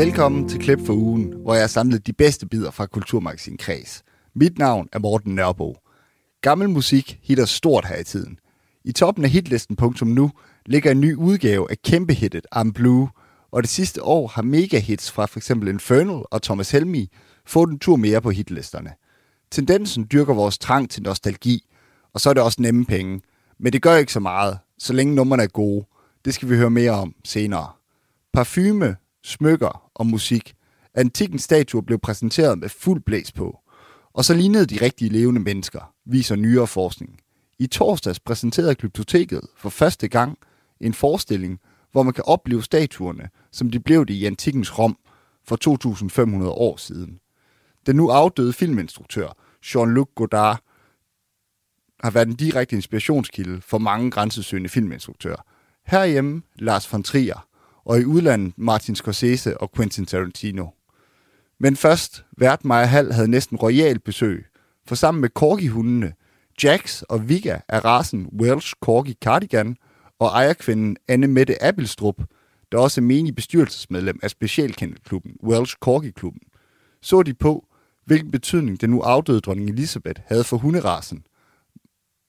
Velkommen til Klip for ugen, hvor jeg har samlet de bedste bidder fra Kulturmagasin Kreds. Mit navn er Morten Nørbo. Gammel musik hitter stort her i tiden. I toppen af hitlisten.nu ligger en ny udgave af kæmpehittet I'm Blue, og det sidste år har megahits fra f.eks. Infernal og Thomas Helmi fået en tur mere på hitlisterne. Tendensen dyrker vores trang til nostalgi, og så er det også nemme penge. Men det gør ikke så meget, så længe numrene er gode. Det skal vi høre mere om senere. Parfume, smykker og musik. Antikkens statuer blev præsenteret med fuld blæs på. Og så lignede de rigtige levende mennesker, viser nyere forskning. I torsdags præsenterede Glyptoteket for første gang en forestilling, hvor man kan opleve statuerne, som de blev det i antikkens Rom for 2500 år siden. Den nu afdøde filminstruktør, Jean-Luc Godard, har været en direkte inspirationskilde for mange grænsesøgende filminstruktører. Herhjemme Lars von Trier, og i udlandet Martin Scorsese og Quentin Tarantino. Men først, vært Maja Hall havde næsten royal besøg, for sammen med korgihundene, Jax og Vika er rasen Welsh Corgi Cardigan og ejerkvinden Anne Mette Abelstrup, der også er menig bestyrelsesmedlem af specialkendtklubben Welsh Corgi Klubben, så de på, hvilken betydning den nu afdøde dronning Elisabeth havde for hunderasen.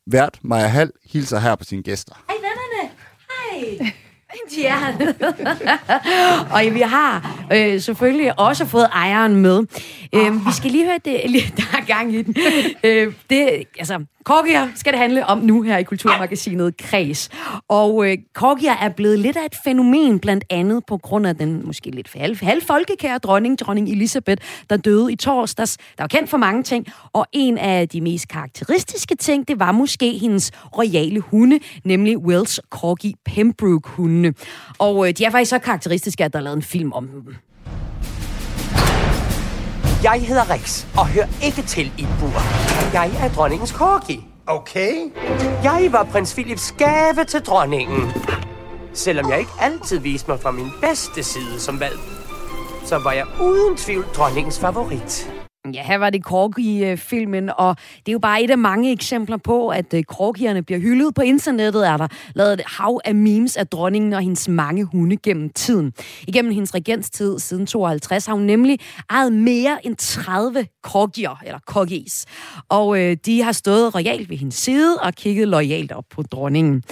Vært Maja Hall hilser her på sine gæster. Hej vennerne! Hej! Ja. og vi har øh, selvfølgelig også fået ejeren med. Øh, vi skal lige høre det, der er gang i den. Øh, det, altså, Korgier skal det handle om nu her i Kulturmagasinet Kreds. Og øh, Korgier er blevet lidt af et fænomen, blandt andet på grund af den måske lidt halv, halv folkekære dronning, dronning Elisabeth, der døde i torsdags. Der var kendt for mange ting, og en af de mest karakteristiske ting, det var måske hendes royale hunde, nemlig Wells Corgi Pembroke og øh, de er faktisk så karakteristiske, at der er lavet en film om dem. Jeg hedder Rex, og hører ikke til i bur. Jeg er dronningens corgi. Okay. Jeg var prins Philips gave til dronningen. Selvom jeg ikke altid viste mig fra min bedste side som valg, så var jeg uden tvivl dronningens favorit. Ja, her var det Corgi-filmen, og det er jo bare et af mange eksempler på, at øh, Korgierne Corgierne bliver hyldet på internettet. Er der lavet et hav af memes af dronningen og hendes mange hunde gennem tiden. Igennem hendes regenstid siden 52 har hun nemlig ejet mere end 30 Corgier, eller Corgis. Og øh, de har stået royalt ved hendes side og kigget lojalt op på dronningen.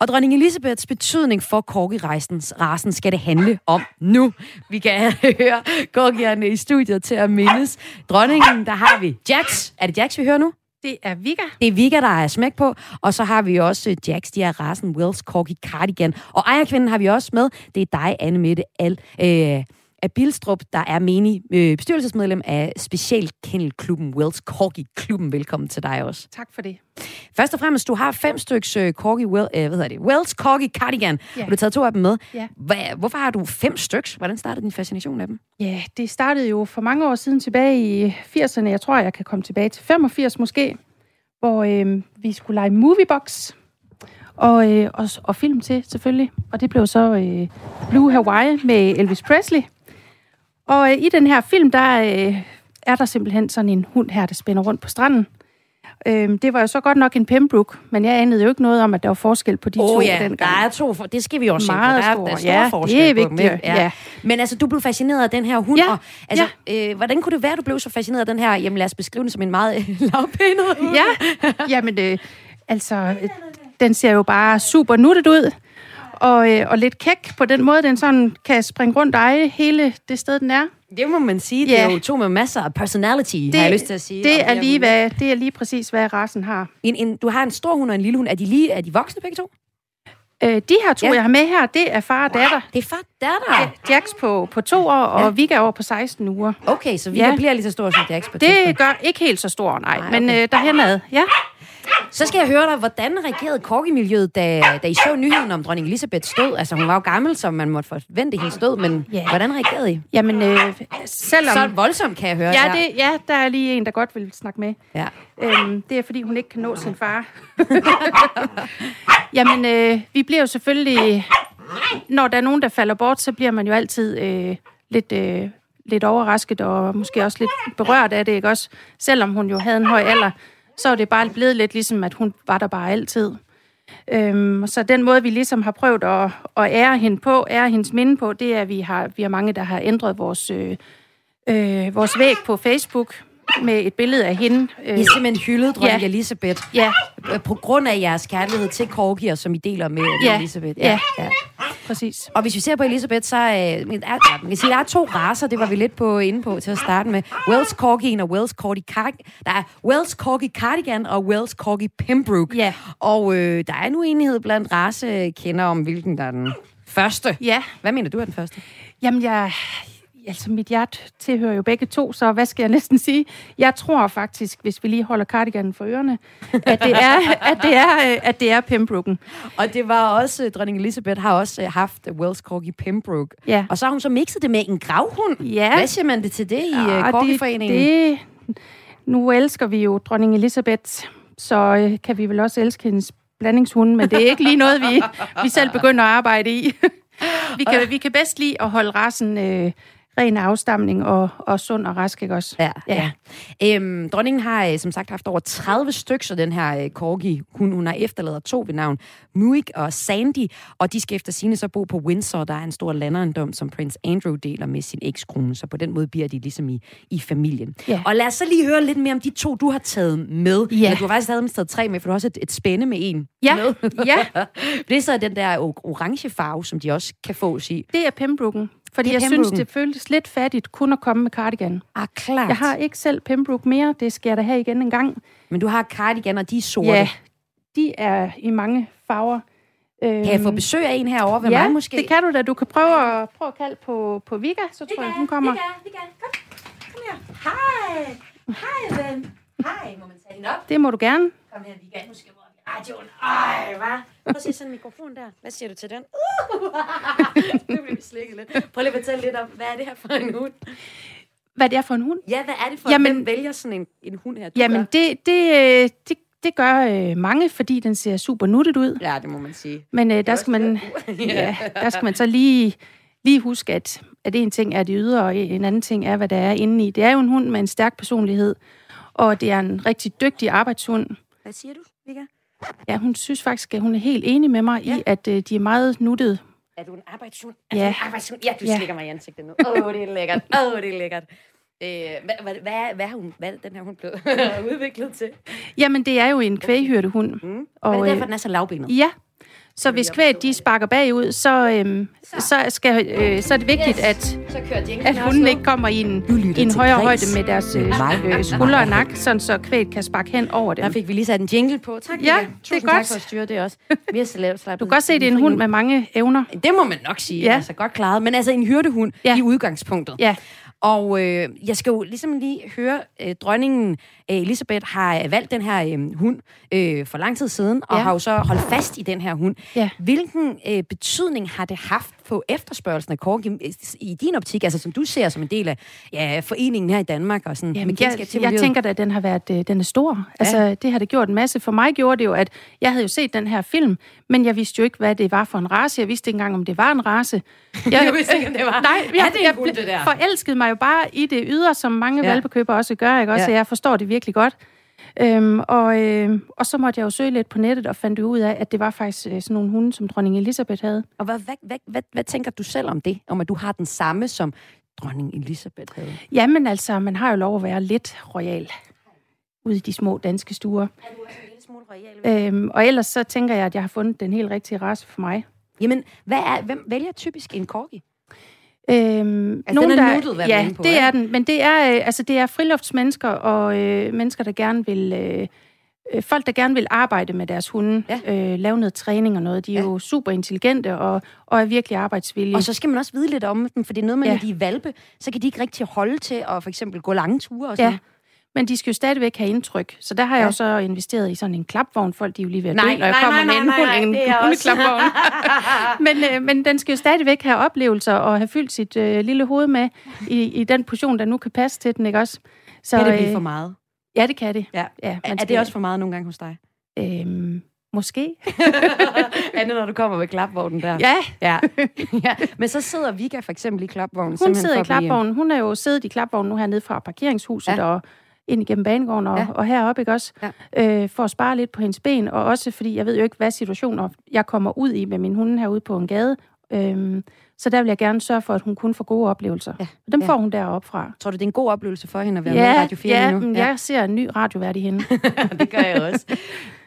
Og dronning Elisabeths betydning for korgi-rasen skal det handle om nu. Vi kan høre korgierne i studiet til at mindes. Dronningen, der har vi Jax. Er det Jax, vi hører nu? Det er Vika. Det er Vika, der er smæk på. Og så har vi også Jax, de er rasen Wells Corgi Cardigan. Og ejerkvinden har vi også med. Det er dig, Anne Mette Al. Øh, af Bilstrup, der er menig øh, bestyrelsesmedlem af Specialkennelklubben Wells Corgi-klubben. Velkommen til dig også. Tak for det. Først og fremmest, du har fem styks øh, Corgi, well, øh, hvad hedder det, Wells Corgi Cardigan, ja. og du har taget to af dem med. Ja. Hva, hvorfor har du fem styks? Hvordan startede din fascination af dem? Ja, det startede jo for mange år siden tilbage i 80'erne. Jeg tror, jeg kan komme tilbage til 85 måske, hvor øh, vi skulle lege Moviebox og, øh, og, og film til, selvfølgelig. Og det blev så øh, Blue Hawaii med Elvis Presley. Og øh, i den her film, der øh, er der simpelthen sådan en hund her, der spænder rundt på stranden. Øh, det var jo så godt nok en Pembroke, men jeg anede jo ikke noget om, at der var forskel på de oh, to ja, dengang. der er to, for, det skal vi også Meget se på. Der er, store, der er ja, forskel det er på dem, vigtigt, ikke? ja. Men altså, du blev fascineret af den her hund, Ja, og altså, øh, hvordan kunne det være, du blev så fascineret af den her? Jamen lad os beskrive den som en meget øh, lavpænet hund. Ja, jamen øh, altså, øh, den ser jo bare super nuttet ud. Og, øh, og lidt kæk på den måde, den sådan kan springe rundt og eje hele det sted, den er. Det må man sige. Det Ja. er jo to med masser af personality, det, har jeg lyst til at sige. Det de er, lige, hvad, det er lige præcis, hvad rasen har. En, en, du har en stor hund og en lille hund. Er de, lige, er de voksne begge to? Øh, de her to, Ja. jeg har med her, det er far og datter. Det er far datter. Ja, Jax på, på to år, og Ja. Vika over på 16 uger. Okay, så vi Ja. bliver lige så store som Jax på. Det gør ikke helt så stor, nej, Nej, nej men okay. øh, derhenad, ja. Så skal jeg høre dig, hvordan reagerede korgimiljøet, da, da I så nyheden om dronning Elisabeths død? Altså, hun var jo gammel, så man måtte forvente hendes død, men Ja. hvordan reagerede I? Jamen, øh, selvom... Så voldsomt, kan jeg høre. Ja, det, ja, der er lige en, der godt vil snakke med. Ja. Øhm, det er, fordi hun ikke kan nå sin far. Jamen, øh, vi bliver jo selvfølgelig... Når der er nogen, der falder bort, så bliver man jo altid øh, lidt, øh, lidt overrasket og måske også lidt berørt af det, ikke også? Selvom hun jo havde en høj alder, så er det bare blevet lidt ligesom, at hun var der bare altid. Øhm, så den måde, vi ligesom har prøvet at, at ære hende på, ære hendes minde på, det er, at vi har, vi har mange, der har ændret vores, øh, øh, vores væg på Facebook med et billede af hende. I har simpelthen hyldet dronning Ja. Elisabeth. Ja, På grund af jeres kærlighed til korgier, som I deler med Ja. Elisabeth. Ja. ja. Præcis. Og hvis vi ser på Elisabeth, så øh, er, man kan sige, der er to raser, det var vi lidt på inde på til at starte med. Wells Corgien og Wells Corgi Cardigan. Der er Wells Corgi Cardigan og Wells Corgi Pembroke. Ja. Og øh, der er nu enighed blandt racekender om, hvilken der er den første. Ja, Hvad mener du er den første? Jamen, jeg, altså mit hjerte tilhører jo begge to, så hvad skal jeg næsten sige? Jeg tror faktisk, hvis vi lige holder cardiganen for ørerne, at det er, at det er, øh, at det er Pembroken. Og det var også, øh, dronning Elisabeth har også øh, haft Wells Corgi Pembroke. Ja. Og så har hun så mixet det med en gravhund. Ja. Hvad siger man det til det i Ja, uh, det, Corgiforeningen? det, nu elsker vi jo dronning Elisabeth, så øh, kan vi vel også elske hendes blandingshunde, men det er ikke lige noget, vi, vi selv begynder at arbejde i. vi, kan, vi kan bedst lide at holde rasen øh, ren af afstamning og, og sund og rask, ikke også? Ja, ja. Øhm, dronningen har øh, som sagt haft over 30 stykker den her øh, corgi. Hun, hun har efterladet to ved navn, Muik og Sandy, og de skal efter sine så bo på Windsor. Der er en stor landejendom, som prins Andrew deler med sin ekskone, så på den måde bliver de ligesom i, i familien. Ja. Og lad os så lige høre lidt mere om de to, du har taget med. Ja. Eller, du har faktisk taget, taget tre med, for du har også et, et spænde med en Ja, med. ja. det er så den der orange farve, som de også kan fås i. Det er Pembroken. Fordi jeg synes, det føltes lidt fattigt kun at komme med cardigan. Ah, klart. Jeg har ikke selv Pembroke mere. Det skal jeg da have igen en gang. Men du har cardigan, og de er sorte. Ja, de er i mange farver. Øhm, Kan jeg få besøg af en herovre ved ja, mig måske? det kan du da. Du kan prøve at, prøve at kalde på, på Vika, så tror jeg, hun kommer. Det kan. Kom. Kom her. Hej. Hej, ven. Hej, må man tage hende op? Det må du gerne. Kom her, vi kan. Nu skal radioen. Ej, hvad? Prøv at se sådan en mikrofon der. Hvad siger du til den? Uh! nu bliver vi slikket lidt. Prøv lige at fortælle lidt om, hvad er det her for en hund? Hvad det er for en hund? Ja, hvad er det for Jamen- Hvem vælger sådan en, en hund her? Du Jamen, gør. det, det, øh, det, det gør øh, mange, fordi den ser super nuttet ud. Ja, det må man sige. Men øh, der, skal man, ja, der skal man så lige, lige huske, at, at en ting er det ydre, og en anden ting er, hvad der er inde i. Det er jo en hund med en stærk personlighed, og det er en rigtig dygtig arbejdshund. Hvad siger du, Vika? Ja, hun synes faktisk, at hun er helt enig med mig ja. i, at øh, de er meget nuttede. Er du en arbejdshund? Er Ja. du en arbejdshund? Ja, du Ja. slikker mig i ansigtet nu. Åh, oh, det er lækkert. Åh, oh, det er lækkert. Øh, hvad, hvad, hvad, hvad, er hun, er den her hund blevet udviklet til? Jamen, det er jo en kvæghyrdehund. Mm. Og, er det øh, derfor, den er så lavbenet? Ja, så hvis kvæget de sparker bagud, så, øhm, så, skal, øh, så er det vigtigt, at, Så at hunden ikke kommer i en, i en højere højde med deres øh, øh, skuldre og nak, sådan så kvæget kan sparke hen over dem. Der fik vi lige sat en jingle på. Tak, Ja, Vika. det er godt. tak for at styre det også. Vi har slæbt, Du kan godt se, at det er en hund med mange evner. Det må man nok sige. Ja. Altså godt klaret. Men altså en hyrdehund ja. I udgangspunktet. Ja. Og øh, jeg skal jo ligesom lige høre, øh, dronningen Elisabeth har valgt den her øh, hund øh, for lang tid siden, og Ja. har jo så holdt fast i den her hund. Ja. Hvilken øh, betydning har det haft på efterspørgelsen af korgi øh, i din optik, altså som du ser som en del af ja, foreningen her i Danmark, og sådan Jamen, jeg, til jeg tænker da, at den har været, øh, den er stor. Altså, det har det gjort en masse. For mig gjorde det jo, at jeg havde jo set den her film, men jeg vidste jo ikke, hvad det var for en race. Jeg vidste ikke engang, om det var en race. Jeg, Du vidste ikke, om det var- Nej, Er jeg, det en jeg, det der? forelskede mig jo bare i det ydre, som mange Ja. ja. valpekøbere også gør, ikke? Også, Ja. ja. jeg forstår det virkelig godt. Øhm, og, øh, og så måtte jeg jo søge lidt på nettet og fandt ud af, at det var faktisk øh, sådan nogle hunde, som dronning Elisabeth havde. Og hvad, hvad, hvad, hvad, hvad tænker du selv om det? Om at du har den samme, som dronning Elisabeth havde? Jamen altså, man har jo lov at være lidt royal ude i de små danske stuer. Er du også en lille smule royal? Øhm, og ellers så tænker jeg, at jeg har fundet den helt rigtige race for mig. Jamen, hvad er, hvem vælger typisk en corgi? Øhm, Altså, den er nuttet, hvad ja, på, det ikke? er den. Men det er, øh, altså, det er friluftsmennesker og øh, mennesker, der gerne vil... Øh, øh, folk, der gerne vil arbejde med deres hunde, Ja. ja. øh, lave noget træning og noget. De er Ja. ja. jo super intelligente og, og er virkelig arbejdsvillige. Og så skal man også vide lidt om dem, for det er noget med, ja. Ja. når de er valpe, så kan de ikke rigtig holde til at for eksempel gå lange ture og sådan. ja. Men de skal jo stadigvæk have indtryk. Så der har jeg Ja. jo så investeret i sådan en klapvogn. Folk de er jo lige ved at Nej, dø, når jeg nej, kommer nej, med en nej, en er også- hundeklapvogn. men, øh, men den skal jo stadigvæk have oplevelser og have fyldt sit øh, lille hoved med i, i den portion, der nu kan passe til den, ikke også? Så, Kan det blive øh, for meget? Ja, det kan det. Ja. ja Er, man er skal- det også for meget nogle gange hos dig? Øhm, måske. Andet, når du kommer med klapvognen der. Ja, ja. ja. Men så sidder Vika for eksempel i klapvognen. hun sidder i klapvognen. Hun er jo siddet i klapvognen nu hernede fra parkeringshuset ja. og ind igennem banegården og, Ja. ja. og heroppe, ikke også? Ja. Øh, for at spare lidt på hendes ben, og også fordi jeg ved jo ikke, hvad situationer jeg kommer ud i med min hunde herude på en gade. Øhm, så der vil jeg gerne sørge for, at hun kun får gode oplevelser. Ja. Og dem Ja. får hun deroppe fra. Tror du, det er en god oplevelse for hende at være med i Radio 4 ja, nu? men jeg ser en ny radiovært i hende. det gør jeg også.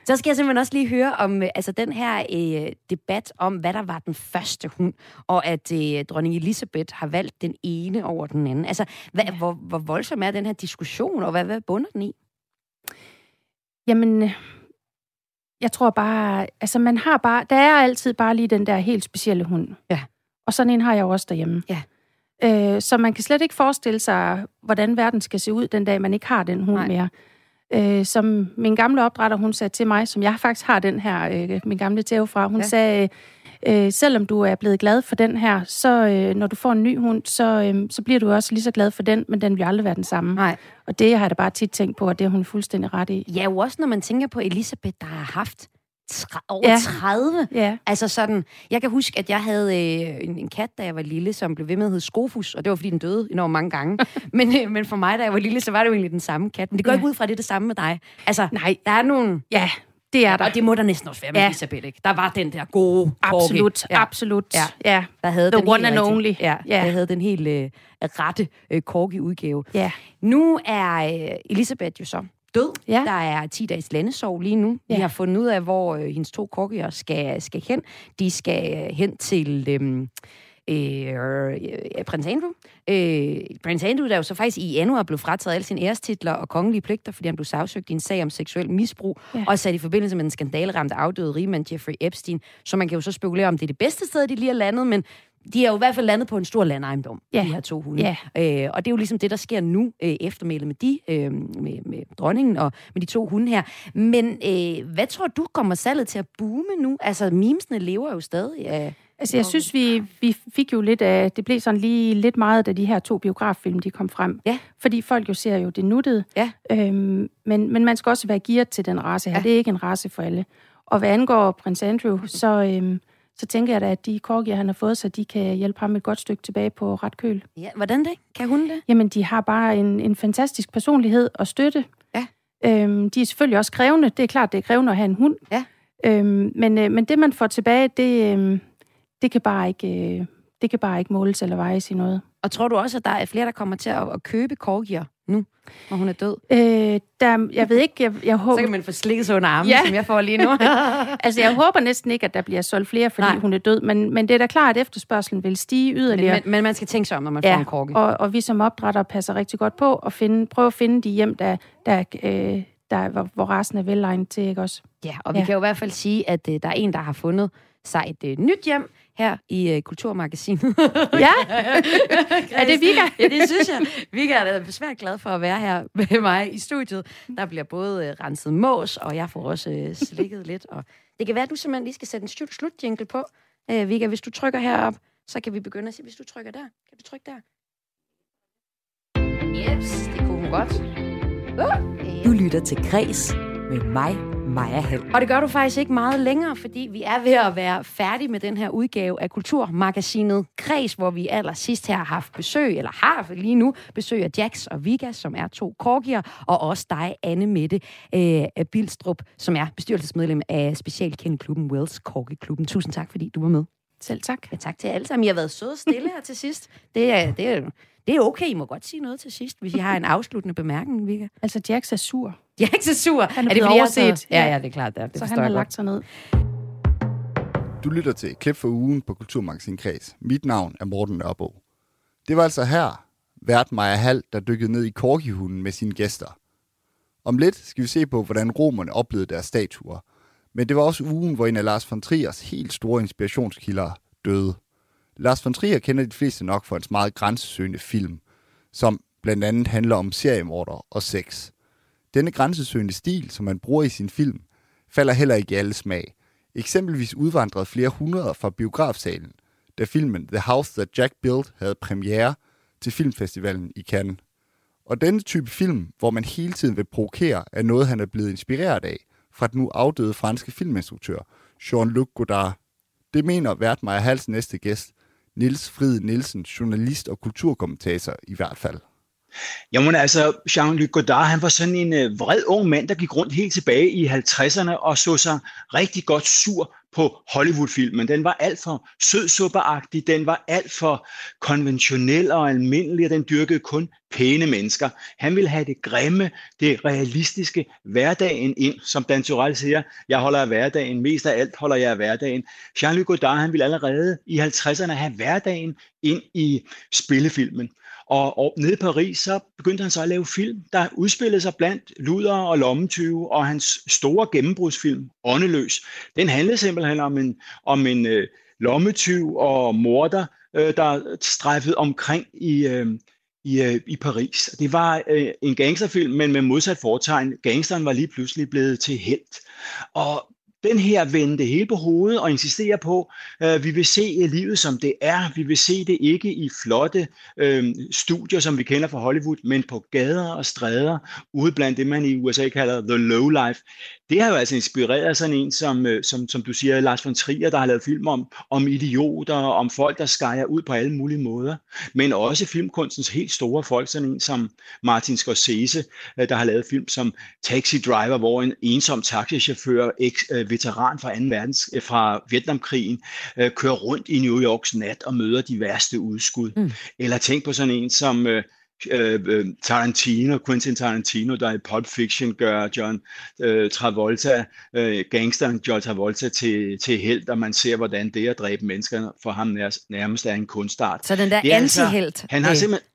Så skal jeg simpelthen også lige høre om øh, altså den her øh, debat om, hvad der var den første hund, og at øh, dronning Elisabeth har valgt den ene over den anden. Altså, hvad, ja. hvor, hvor voldsom er den her diskussion, og hvad, hvad bunder den i? Jamen, øh, jeg tror bare, altså man har bare, der er altid bare lige den der helt specielle hund. Ja. Og sådan en har jeg jo også derhjemme. Ja. Øh, så man kan slet ikke forestille sig, hvordan verden skal se ud den dag, man ikke har den hund Nej. mere. Øh, som min gamle opdrætter, hun sagde til mig, som jeg faktisk har den her, øh, min gamle tæve fra, hun Ja. sagde, øh, selvom du er blevet glad for den her, så øh, når du får en ny hund, så, øh, så bliver du også lige så glad for den, men den vil aldrig være den samme. Nej. Og det har jeg da bare tit tænkt på, og det er hun fuldstændig ret i. Ja, jo også når man tænker på Elisabeth, der har haft tre, over ja. Ja. 30. Ja. Altså sådan, jeg kan huske, at jeg havde øh, en, en kat, da jeg var lille, som blev ved med at hedde Skofus, og det var, fordi den døde enormt mange gange. men, øh, men for mig, da jeg var lille, så var det jo egentlig den samme kat. Men det går Ja. ikke ud fra, at det er det samme med dig. Altså, Nej. der er nogle... Ja, det er der. Og det må der næsten også være med ja. Elisabeth, ikke? Der var den der gode Absolut, ja. absolut. Ja. Ja. Der havde The den one and only. Ja, Ja. der havde den helt øh, rette øh, korgi-udgave. ja. Nu er øh, Elisabeth jo så død. Ja. Der er 10 dages landesorg lige nu. Vi Ja. har fundet ud af, hvor øh, hendes to korgier skal, skal hen. De skal øh, hen til øhm, øh, øh, prins Andrew. Øh, prins Andrew, der jo så faktisk i januar blev frataget alle sine ærestitler og kongelige pligter, fordi han blev sagsøgt i en sag om seksuel misbrug, ja. Og sat i forbindelse med den skandaleramte afdøde rigmand Jeffrey Epstein. Så man kan jo så spekulere om, det er det bedste sted, de lige har landet, men de er jo i hvert fald landet på en stor landejendom, Ja. de her to hunde. Ja. Øh, og det er jo ligesom det, der sker nu øh, eftermælet med de, øh, med, med dronningen og med de to hunde her. Men øh, hvad tror du kommer salget til at boome nu? Altså, memesene lever jo stadig af... Altså, jeg synes, vi, vi fik jo lidt af... Det blev sådan lige lidt meget, da de her to biograffilm, de kom frem. Ja. Fordi folk jo ser jo det nuttede. Ja. Øhm, men, men man skal også være gearet til den race her. Ja. Det er ikke en race for alle. Og hvad angår prins Andrew, så, øhm, så tænker jeg da, at de korgier, han har fået, så de kan hjælpe ham et godt stykke tilbage på ret køl. Ja, hvordan det? Kan hun det? Jamen, de har bare en, en fantastisk personlighed og støtte. Ja. Øhm, de er selvfølgelig også krævende. Det er klart, det er krævende at have en hund. Ja. Øhm, men, øh, men det, man får tilbage, det, øh, det, kan bare ikke, øh, det kan bare ikke måles eller vejes i noget. Og tror du også, at der er flere, der kommer til at, at købe korgier nu, når hun er død? Øh, der, jeg ved ikke, jeg, jeg håber... Så kan man få slikket sig under armen, Ja. som jeg får lige nu. Altså, jeg håber næsten ikke, at der bliver solgt flere, fordi Nej. Hun er død. Men, men det er da klart, at efterspørgselen vil stige men, yderligere. men, men man skal tænke sig om, når man får ja, en korgi. og, og vi som opdrætter passer rigtig godt på og finde, prøve at finde de hjem, der, der, øh, der hvor, hvor rasen er velegnet til, ikke også? Ja, og vi Ja. kan jo i hvert fald sige, at øh, der er en, der har fundet sig et øh, nyt hjem her i øh, Kulturmagasinet. Ja, er det Vika? ja, det synes jeg. Vika er da svært glad for at være her med mig i studiet. Der bliver både øh, renset mås, og jeg får også øh, slikket lidt. Og det kan være, at du simpelthen lige skal sætte en slut slutjingle på. Øh, Vika, hvis du trykker herop, så kan vi begynde at sige, hvis du trykker der. Kan du trykke der? Yes, det kunne hun godt. Uh, Du lytter til Græs med mig, Maja Hall. Og det gør du faktisk ikke meget længere, fordi vi er ved at være færdige med den her udgave af Kulturmagasinet Kreds, hvor vi aller sidst her har haft besøg, eller har lige nu besøg af Jax og Vigas, som er to korgier, og også dig, Anne Mette øh, Bilstrup, som er bestyrelsesmedlem af specialkendeklubben Wells Korgi-klubben. Tusind tak, fordi du var med. Selv tak. Ja, tak til jer alle sammen. I har været søde og stille her til sidst. Det er, det er, det er okay. I må godt sige noget til sidst, hvis I har en afsluttende bemærkning, Vika. Altså, Jax er sur, Jeg er ikke så sur. Han er det blevet fordi, overset. Ja, Ja. det er klart. Det, er. det så han har godt. lagt sig ned. Du lytter til et klip for ugen på Kulturmagasin Kreds. Mit navn er Morten Nørbo. Det var altså her, vært Maja Hall, der dykkede ned i korgihunden med sine gæster. Om lidt skal vi se på, hvordan romerne oplevede deres statuer. Men det var også ugen, hvor en af Lars von Triers helt store inspirationskilder døde. Lars von Trier kender de fleste nok for hans meget grænsesøgende film, som blandt andet handler om seriemorder og sex. Denne grænsesøgende stil, som man bruger i sin film, falder heller ikke i alle smag. Eksempelvis udvandrede flere hundrede fra biografsalen, da filmen The House That Jack Built havde premiere til filmfestivalen i Cannes. Og denne type film, hvor man hele tiden vil provokere, er noget, han er blevet inspireret af fra den nu afdøde franske filminstruktør Jean-Luc Godard. Det mener vært Maja Hals næste gæst, Nils Frid Nielsen, journalist og kulturkommentator i hvert fald. Jamen altså, Jean-Luc Godard, han var sådan en øh, vred ung mand, der gik rundt helt tilbage i 50'erne og så sig rigtig godt sur på Hollywood-filmen. Den var alt for sødsupperagtig, den var alt for konventionel og almindelig, og den dyrkede kun pæne mennesker. Han ville have det grimme, det realistiske, hverdagen ind, som Dan Turell siger, jeg holder af hverdagen, mest af alt holder jeg af hverdagen. Jean-Luc Godard, han ville allerede i 50'erne have hverdagen ind i spillefilmen. Og, og nede i Paris, så begyndte han så at lave film, der udspillede sig blandt luder og lommetyve, og hans store gennembrudsfilm, Åndeløs, den handlede simpelthen om en, om en øh, lommetyv og morder, øh, der strejfede omkring i, øh, i, øh, i Paris. Det var øh, en gangsterfilm, men med modsat fortegn. Gangsteren var lige pludselig blevet til helt. Og den her vende det hele på hovedet og insistere på, øh, vi vil se livet som det er. Vi vil se det ikke i flotte øh, studier, som vi kender fra Hollywood, men på gader og stræder, ude blandt det, man i USA kalder the low life det har jo altså inspireret sådan en, som, øh, som, som du siger, Lars von Trier, der har lavet film om, om idioter, om folk, der skærer ud på alle mulige måder, men også filmkunstens helt store folk, sådan en som Martin Scorsese, øh, der har lavet film som Taxi Driver, hvor en ensom taxichauffør, øh, fra 2. verdens, fra Vietnamkrigen, kører rundt i New Yorks nat og møder de værste udskud. Mm. Eller tænk på sådan en som Øh, øh, Tarantino, Quentin Tarantino, der i Pulp Fiction gør John øh, Travolta, øh, gangsteren John Travolta til, til held, og man ser, hvordan det at dræbe mennesker for ham nærmest er en kunstart. Så den der altså- antihelt. Altså, han har simpelthen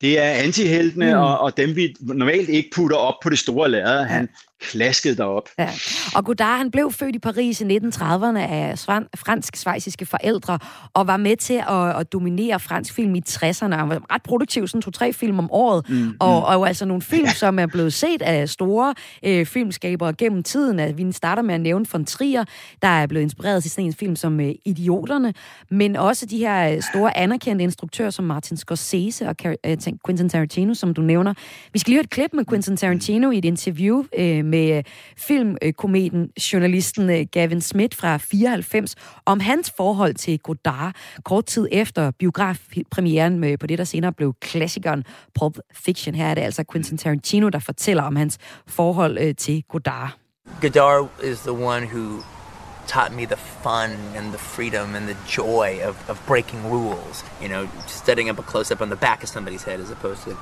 det er antiheltene, mm. og, og dem vi normalt ikke putter op på det store lærred. Han klaskede derop. Ja. Og Godard, han blev født i Paris i 1930'erne af fransk-svejsiske forældre, og var med til at, at dominere fransk film i 60'erne. Han var ret produktiv, sådan to-tre film om året, mm, og, mm. og altså nogle film, som er blevet set af store øh, filmskabere gennem tiden. At vi starter med at nævne von Trier, der er blevet inspireret til sådan en film som øh, Idioterne, men også de her øh, store anerkendte instruktører som Martin Scorsese og øh, Quentin Tarantino, som du nævner. Vi skal lige høre et klip med Quentin Tarantino i et interview øh, med øh, filmkometen, journalisten øh, Gavin Smith fra 94, om hans forhold til Godard, kort tid efter biografpremieren med, på det, der senere blev klassikeren Pulp Fiction. Her er det altså Quentin Tarantino, der fortæller om hans forhold til Godard. Godard is the one who taught me the fun and the freedom and the joy of, of breaking rules. You know, setting up a close up on the back of somebody's head as opposed to,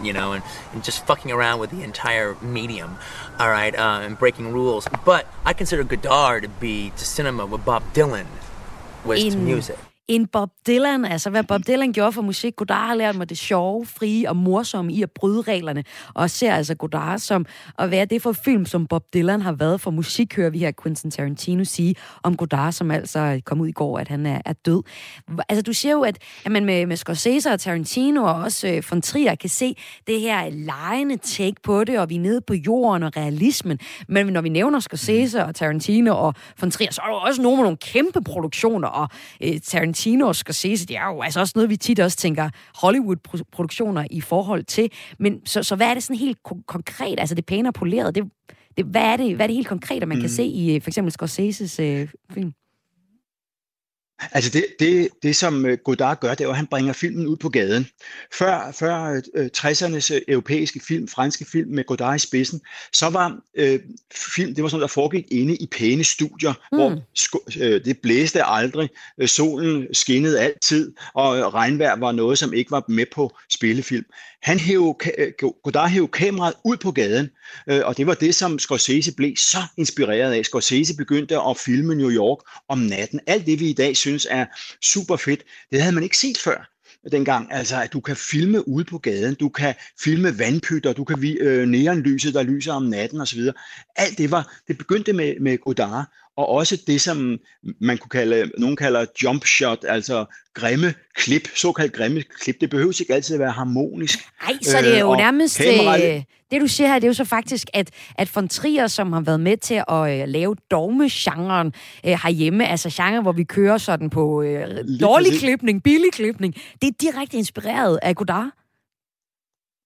you know, and, and just fucking around with the entire medium, all right, uh, and breaking rules. But I consider Godard to be to cinema what Bob Dylan was In to music. En Bob Dylan. Altså, hvad Bob Dylan gjorde for musik. Godard har lært mig det sjove, frie og morsomme i at bryde reglerne. Og ser altså Godard som at være det for film, som Bob Dylan har været for musik, hører vi her Quentin Tarantino sige om Godard, som altså kom ud i går, at han er, er død. Altså, du siger jo, at, at man med, med Scorsese og Tarantino og også øh, von Trier kan se det her lejende take på det, og vi er nede på jorden og realismen. Men når vi nævner Scorsese og Tarantino og von Trier, så er der også nogle med nogle kæmpe produktioner, og øh, Tarantino Tarantino og Scorsese, det er jo altså også noget, vi tit også tænker Hollywood-produktioner i forhold til. Men så, så hvad er det sådan helt konkret? Altså det pæne og poleret, det, det, hvad, er det, hvad er det helt konkret, man mm. kan se i øh, for eksempel Scorseses øh, film? Altså det, det, det, som øh, Godard gør, det er at han bringer filmen ud på gaden. Før, før uh, 60'ernes europæiske film, franske film med Godard i spidsen, så var uh, film, det var sådan der foregik inde i pæne studier, mm. hvor uh, det blæste aldrig, solen skinnede altid, og regnvejr var noget, som ikke var med på spillefilm. Han hæv, Godard hævde kameraet ud på gaden, øh, og det var det, som Scorsese blev så inspireret af. Scorsese begyndte at filme New York om natten. Alt det, vi i dag synes er super fedt, det havde man ikke set før dengang. Altså, at du kan filme ude på gaden, du kan filme vandpytter, du kan øh, neonlyset, der lyser om natten osv. Alt det var, det begyndte med, med Godard, og også det, som man kunne kalde, nogen kalder jump shot, altså grimme klip, såkaldt grimme klip. Det behøver ikke altid at være harmonisk. Nej, så det er jo øh, nærmest... Øh, det, du siger her, det er jo så faktisk, at, at von Trier, som har været med til at øh, lave dogme-genren øh, herhjemme, altså genre, hvor vi kører sådan på øh, dårlig klipning, billig klipning, det er direkte inspireret af Godard.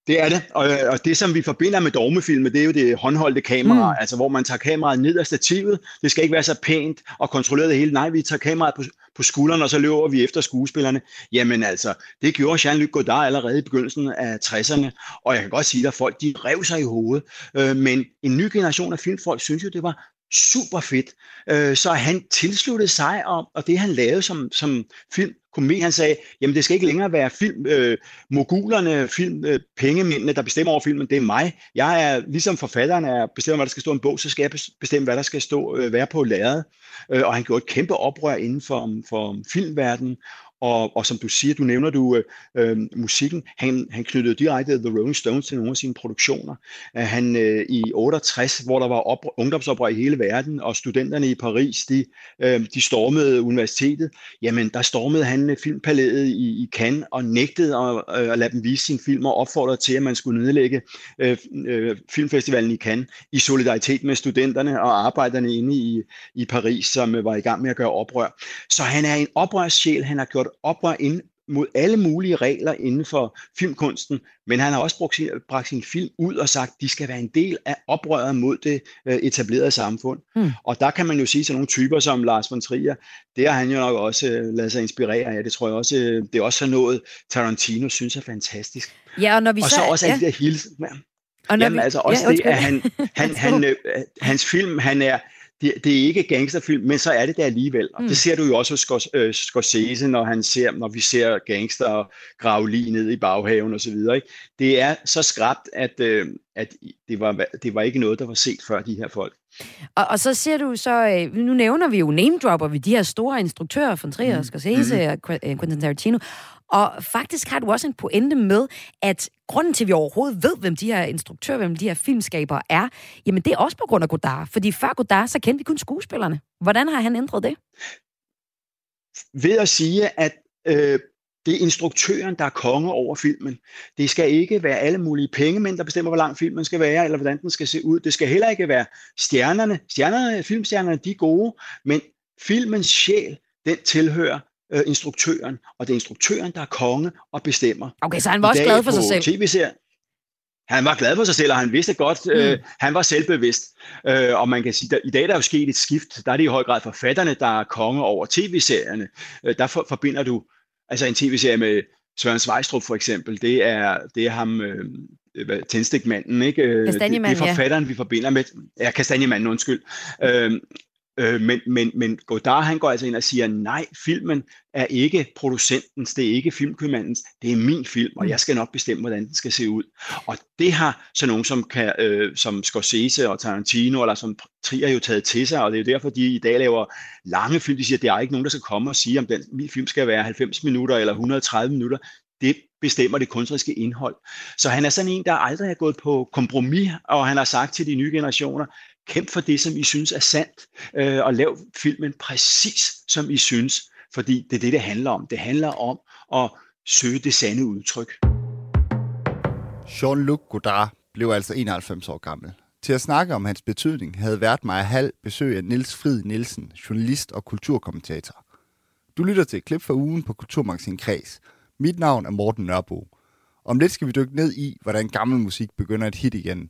Det er det, og, og det som vi forbinder med dogmefilmer, det er jo det håndholdte kamera, mm. altså hvor man tager kameraet ned af stativet. Det skal ikke være så pænt og kontrolleret det hele. Nej, vi tager kameraet på, på skulderen, og så løber vi efter skuespillerne. Jamen altså, det gjorde Jean-Luc Godard allerede i begyndelsen af 60'erne, og jeg kan godt sige, at folk de rev sig i hovedet. Øh, men en ny generation af filmfolk synes jo, det var super fedt. Øh, så han tilsluttede sig, og, og det han lavede som, som film, komedi, han sagde, jamen det skal ikke længere være film, øh, mogulerne, film, øh, pengemændene, der bestemmer over filmen, det er mig. Jeg er, ligesom forfatteren er bestemmer, hvad der skal stå i en bog, så skal jeg bestemme, hvad der skal stå, øh, være på lærredet. Øh, og han gjorde et kæmpe oprør inden for, for filmverdenen, og, og som du siger, du nævner du øh, øh, musikken, han, han knyttede direkte The Rolling Stones til nogle af sine produktioner. Øh, han øh, i 68, hvor der var op, ungdomsoprør i hele verden, og studenterne i Paris, de, øh, de stormede universitetet, jamen der stormede han øh, filmpalæet i, i Cannes og nægtede at, øh, at lade dem vise sine film og opfordrede til, at man skulle nedlægge øh, øh, filmfestivalen i Cannes i solidaritet med studenterne og arbejderne inde i, i Paris, som øh, var i gang med at gøre oprør. Så han er en oprørssjæl, han har gjort oprør ind mod alle mulige regler inden for filmkunsten, men han har også brugt sin, bragt sin film ud og sagt, at de skal være en del af oprøret mod det øh, etablerede samfund. Mm. Og der kan man jo sige til nogle typer som Lars von Trier, det har han jo nok også øh, ladet sig inspirere af. Det tror jeg også, øh, det er også noget, Tarantino synes er fantastisk. Ja, og når vi og så, så også ja. alle de der hils... Og når Jamen vi, altså også ja, det, at han, han, han, øh, hans film, han er, det, det er ikke gangsterfilm, men så er det det alligevel. Og Mm. det ser du jo også hos Scor- øh, Scorsese, når, han ser, når vi ser gangster grave lige ned i baghaven og så videre. Ikke? Det er så skræbt, at, øh, at det, var, det var ikke noget, der var set før de her folk. Og, og så ser du så, øh, nu nævner vi jo name dropper vi de her store instruktører, von Trier, mm. Scorsese og Qu- øh, Quentin Tarantino. Og faktisk har du også en pointe med, at grunden til, at vi overhovedet ved, hvem de her instruktører, hvem de her filmskabere er, jamen det er også på grund af Godard. Fordi før Godard, så kendte vi kun skuespillerne. Hvordan har han ændret det? Ved at sige, at øh, det er instruktøren, der er konge over filmen. Det skal ikke være alle mulige pengemænd, der bestemmer, hvor lang filmen skal være, eller hvordan den skal se ud. Det skal heller ikke være stjernerne. Stjernerne, filmstjernerne, de er gode, men filmens sjæl, den tilhører øh, instruktøren, og det er instruktøren, der er konge og bestemmer. Okay, så han var også glad for sig selv. TV-serier, han var glad for sig selv, og han vidste godt, mm. øh, han var selvbevidst. Øh, og man kan sige, at i dag der er jo sket et skift. Der er det i høj grad forfatterne, der er konge over tv-serierne. Øh, der for, forbinder du altså en tv-serie med Søren Svejstrup for eksempel. Det er, det er ham, øh, hvad- tændstikmanden, ikke? Øh, det, det er ja. forfatteren, vi forbinder med... Ja, Kastanjemanden, undskyld. Øh, Øh, men, men, men Godard han går altså ind og siger, nej, filmen er ikke producentens, det er ikke filmkøbmandens, det er min film, og jeg skal nok bestemme, hvordan den skal se ud. Og det har så nogen som, kan, øh, som Scorsese og Tarantino, eller som Trier jo taget til sig, og det er jo derfor, de i dag laver lange film, de siger, der er ikke nogen, der skal komme og sige, om den min film skal være 90 minutter eller 130 minutter. Det bestemmer det kunstneriske indhold. Så han er sådan en, der aldrig er gået på kompromis, og han har sagt til de nye generationer, kæmp for det, som I synes er sandt, øh, og lav filmen præcis, som I synes, fordi det er det, det handler om. Det handler om at søge det sande udtryk. Jean-Luc Godard blev altså 91 år gammel. Til at snakke om hans betydning havde vært mig halv besøg af Niels Frid Nielsen, journalist og kulturkommentator. Du lytter til et klip fra ugen på Kulturmagasin Kreds. Mit navn er Morten Nørbo. Om lidt skal vi dykke ned i, hvordan gammel musik begynder at hit igen.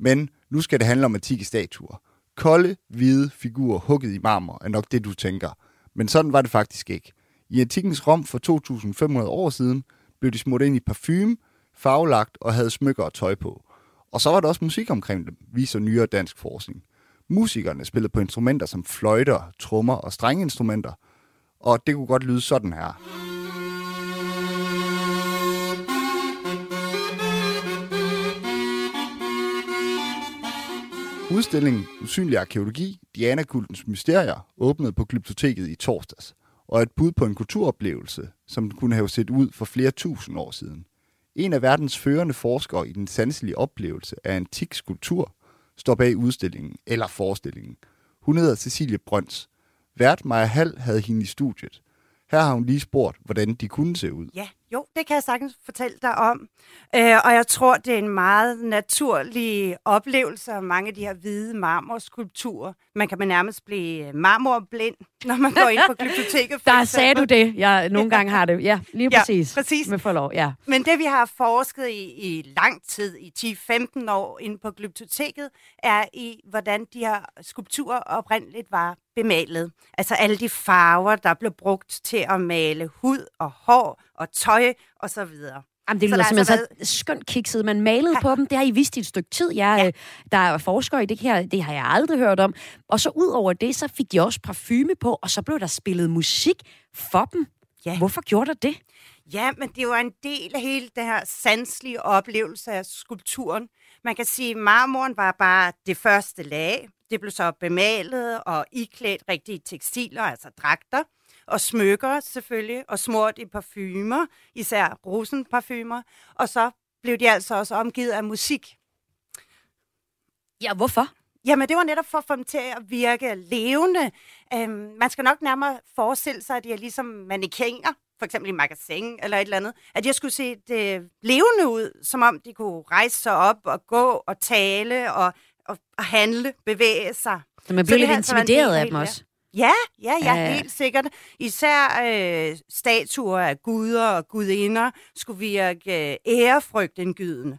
Men nu skal det handle om antikke statuer. Kolde, hvide figurer hugget i marmor er nok det, du tænker. Men sådan var det faktisk ikke. I antikkens Rom for 2500 år siden blev de smurt ind i parfume, farvelagt og havde smykker og tøj på. Og så var der også musik omkring dem, viser nyere dansk forskning. Musikerne spillede på instrumenter som fløjter, trommer og strengeinstrumenter, og det kunne godt lyde sådan her. Udstillingen Usynlig Arkeologi, Diana-kultens mysterier, åbnede på Glyptoteket i torsdags, og er et bud på en kulturoplevelse, som kunne have set ud for flere tusind år siden. En af verdens førende forskere i den sanselige oplevelse af antik skulptur står bag udstillingen eller forestillingen. Hun hedder Cecilie Brøns. Vært Maja Hall havde hende i studiet. Her har hun lige spurgt, hvordan de kunne se ud. Ja, jo, det kan jeg sagtens fortælle dig om. Øh, og jeg tror, det er en meget naturlig oplevelse af mange af de her hvide marmorskulpturer. Man kan man nærmest blive marmorblind, når man går ind på glyptoteket. Der sagde du det. Jeg nogle gange har det. Ja, lige præcis. Ja, præcis. Med forlov, ja. Men det, vi har forsket i i lang tid, i 10-15 år inde på glyptoteket, er i, hvordan de her skulpturer oprindeligt var bemalet. Altså alle de farver, der blev brugt til at male hud og hår og tøj og så videre. Jamen, det lyder simpelthen altså været... så skønt kikset. Man malede ja. på dem. Det har I vidst i et stykke tid. Jeg, ja. Der er forskere i det her. Det har jeg aldrig hørt om. Og så ud over det, så fik de også parfume på, og så blev der spillet musik for dem. Ja. Hvorfor gjorde der det? Ja, men det var en del af hele det her sanselige oplevelse af skulpturen. Man kan sige, at marmoren var bare det første lag. Det blev så bemalet og iklædt rigtige tekstiler, altså dragter, og smykker selvfølgelig, og smurt i parfumer, især rosenparfumer. Og så blev de altså også omgivet af musik. Ja, hvorfor? Jamen, det var netop for at få dem til at virke levende. Øhm, man skal nok nærmere forestille sig, at de er ligesom mannequiner, for eksempel i magasin eller et eller andet, at jeg skulle se det levende ud, som om de kunne rejse sig op og gå og tale og, og, og handle, bevæge sig. Så man bliver lidt altså intimideret af dem også? Ja, ja, ja, uh. helt sikkert. Især øh, statuer af guder og gudinder skulle virke øh, ærefrygtindgydende.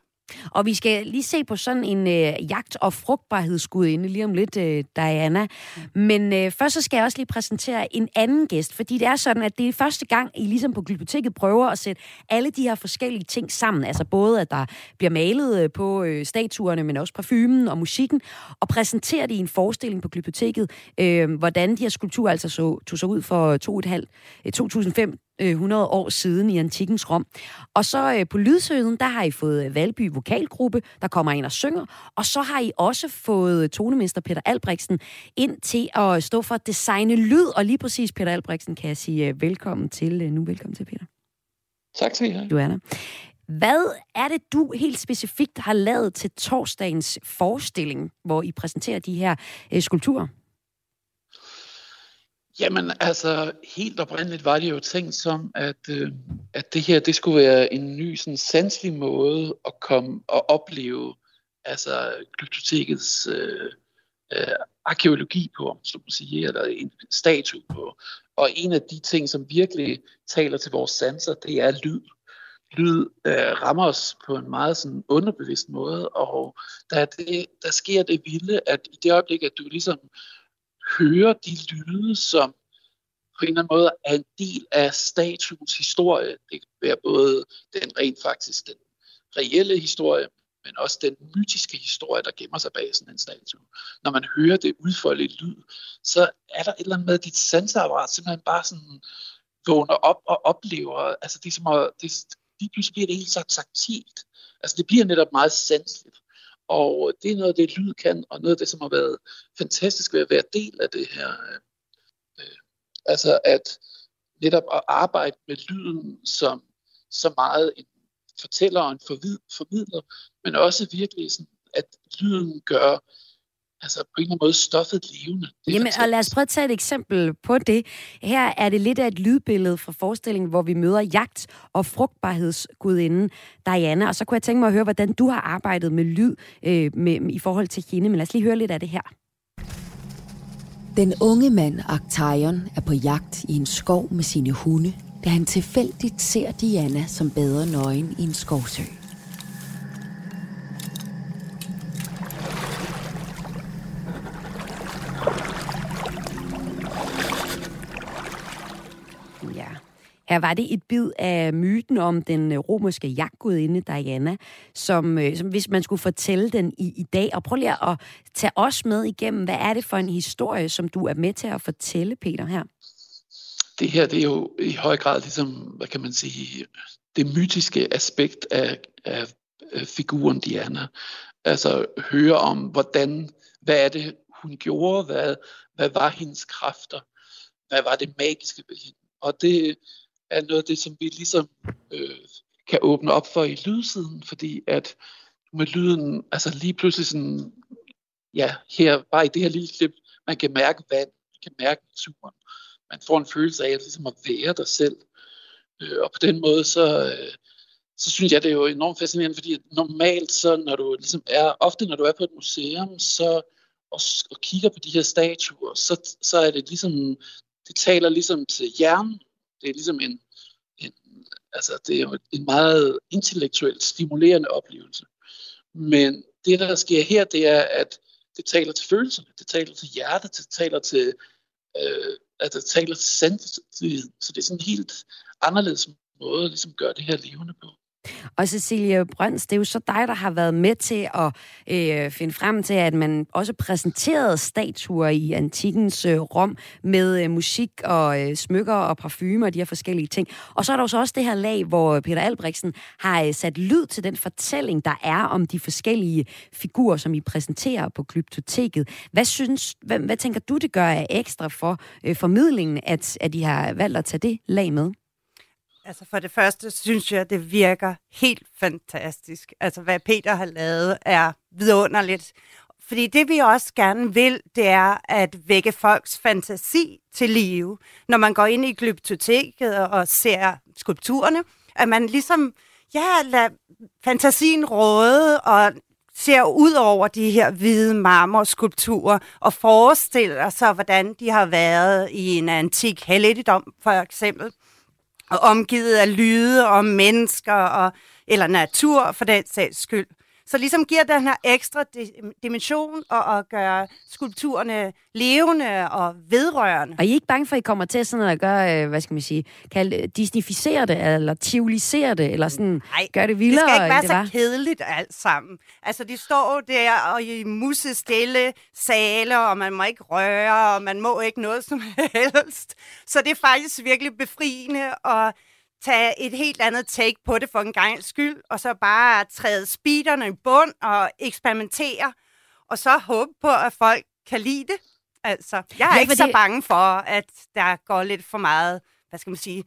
Og vi skal lige se på sådan en øh, jagt- og frugtbarhedsgudinde lige om lidt, øh, Diana. Men øh, først så skal jeg også lige præsentere en anden gæst, fordi det er sådan, at det er første gang, I ligesom på Glyptoteket prøver at sætte alle de her forskellige ting sammen. Altså både, at der bliver malet øh, på øh, statuerne, men også parfumen og musikken, og præsentere det i en forestilling på Glyptoteket, øh, hvordan de her skulpturer altså så, tog sig ud for 2,5, 2005 100 år siden i antikkens Rom. Og så øh, på Lydsøden, der har I fået Valby Vokalgruppe, der kommer ind og synger. Og så har I også fået tonemester Peter Albrechtsen ind til at stå for at designe lyd. Og lige præcis Peter Albrechtsen kan jeg sige øh, velkommen til. Øh, nu velkommen til, Peter. Tak skal I have. Du er der. Hvad er det, du helt specifikt har lavet til torsdagens forestilling, hvor I præsenterer de her øh, skulpturer? Jamen altså, helt oprindeligt var det jo tænkt som, at, øh, at det her, det skulle være en ny sådan sanselig måde at komme og opleve altså glyptotekets øh, øh, arkeologi på, om man sige, eller en statue på. Og en af de ting, som virkelig taler til vores sanser, det er lyd. Lyd øh, rammer os på en meget sådan underbevidst måde, og der, det, der sker det vilde, at i det øjeblik, at du ligesom høre de lyde, som på en eller anden måde er en del af statuens historie. Det kan være både den rent faktisk den reelle historie, men også den mytiske historie, der gemmer sig bag sådan en statue. Når man hører det udfolde lyd, så er der et eller andet med, at dit sanseapparat simpelthen bare sådan vågner op og oplever, altså det er som at, det, lige pludselig bliver det helt så taktilt. Altså det bliver netop meget sanseligt. Og øh, det er noget af det, lyd kan, og noget af det, som har været fantastisk ved at være del af det her. Øh, øh altså at netop at arbejde med lyden som så meget en fortæller og en formidler, men også virkelig sådan, at lyden gør altså på en eller anden måde stoffet levende. Jamen, og lad os prøve at tage et eksempel på det. Her er det lidt af et lydbillede fra forestillingen, hvor vi møder jagt- og frugtbarhedsgudinden Diana, og så kunne jeg tænke mig at høre, hvordan du har arbejdet med lyd øh, med, i forhold til hende, men lad os lige høre lidt af det her. Den unge mand, Actaeon, er på jagt i en skov med sine hunde, da han tilfældigt ser Diana som bader nøgen i en skovsø. Her var det et bid af myten om den øh, romerske jagtgudinde Diana, som, øh, som hvis man skulle fortælle den i, i dag. Og prøv lige at tage os med igennem, hvad er det for en historie, som du er med til at fortælle, Peter, her? Det her, det er jo i høj grad ligesom, hvad kan man sige, det mytiske aspekt af, af figuren Diana. Altså høre om, hvordan, hvad er det, hun gjorde, hvad, hvad var hendes kræfter, hvad var det magiske ved hende. Og det, er noget af det, som vi ligesom øh, kan åbne op for i lydsiden, fordi at med lyden, altså lige pludselig sådan, ja, her, bare i det her lille klip, man kan mærke vand, man kan mærke naturen. Man får en følelse af at, ligesom at være der selv. Øh, og på den måde, så, øh, så synes jeg, det er jo enormt fascinerende, fordi normalt, så når du ligesom er, ofte når du er på et museum, så og, og kigger på de her statuer, så, så er det ligesom, det taler ligesom til hjernen. Det er ligesom en, en altså det er jo en meget intellektuelt stimulerende oplevelse. Men det, der sker her, det er, at det taler til følelserne, det taler til hjertet, det taler til, øh, at det taler til sandheden. Så det er sådan en helt anderledes måde at ligesom gøre det her levende på. Og Cecilie Brøns, det er jo så dig, der har været med til at øh, finde frem til, at man også præsenterede statuer i antikens øh, Rom med øh, musik og øh, smykker og parfumer og de her forskellige ting. Og så er der jo så også det her lag, hvor Peter Albrechtsen har øh, sat lyd til den fortælling, der er om de forskellige figurer, som I præsenterer på Glyptoteket. Hvad, synes, hvad, hvad tænker du, det gør af ekstra for øh, formidlingen, at, at de har valgt at tage det lag med? Altså for det første synes jeg, det virker helt fantastisk. Altså hvad Peter har lavet er vidunderligt. Fordi det vi også gerne vil, det er at vække folks fantasi til live. Når man går ind i glyptoteket og ser skulpturerne, at man ligesom, ja, lader fantasien råde og ser ud over de her hvide marmorskulpturer og forestiller sig, hvordan de har været i en antik helligdom, for eksempel og omgivet af lyde og mennesker og, eller natur for den sags skyld. Så ligesom giver den her ekstra dimension og, og gør skulpturerne levende og vedrørende. Og I er ikke bange for, at I kommer til sådan at gøre, øh, hvad skal man sige, kalde disnificere det, eller tivolisere det, eller sådan Nej, gøre det vildere, det skal ikke være det så var? kedeligt alt sammen. Altså, de står der og i musestille sale, og man må ikke røre, og man må ikke noget som helst. Så det er faktisk virkelig befriende og tage et helt andet take på det for en gang skyld, og så bare træde speederne i bund og eksperimentere, og så håbe på, at folk kan lide det. Altså, jeg er Ja, ikke fordi- så bange for, at der går lidt for meget, hvad skal man sige,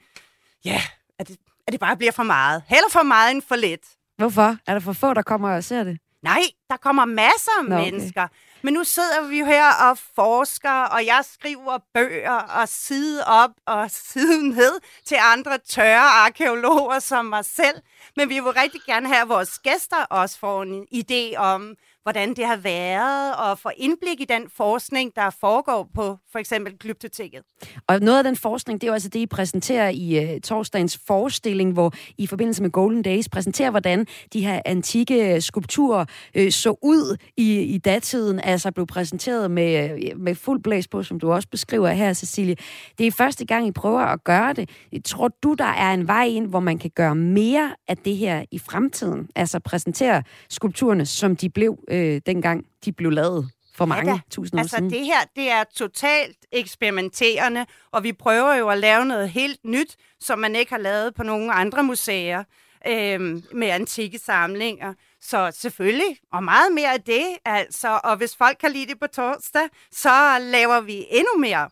ja, at det, at det bare bliver for meget. Heller for meget end for lidt. Hvorfor? Er der for få, der kommer og ser det? Nej, der kommer masser af Nå, okay. mennesker. Men nu sidder vi jo her og forsker, og jeg skriver bøger og side op og side ned til andre tørre arkeologer som mig selv. Men vi vil rigtig gerne have, at vores gæster også får en idé om, hvordan det har været, og få indblik i den forskning, der foregår på for eksempel Glyptoteket. Og noget af den forskning, det er jo altså det, I præsenterer i uh, torsdagens forestilling, hvor I i forbindelse med Golden Days præsenterer, hvordan de her antikke øh, skulpturer uh, så ud i, i datiden, altså blev præsenteret med, med fuld blæs på, som du også beskriver her, Cecilie. Det er første gang, I prøver at gøre det. Tror du, der er en vej ind, hvor man kan gøre mere af det her i fremtiden? Altså præsentere skulpturerne, som de blev øh, dengang, de blev lavet for mange da. tusind år altså, siden? det her, det er totalt eksperimenterende, og vi prøver jo at lave noget helt nyt, som man ikke har lavet på nogle andre museer øhm, med antikke samlinger. Så selvfølgelig, og meget mere af det, altså. Og hvis folk kan lide det på torsdag, så laver vi endnu mere.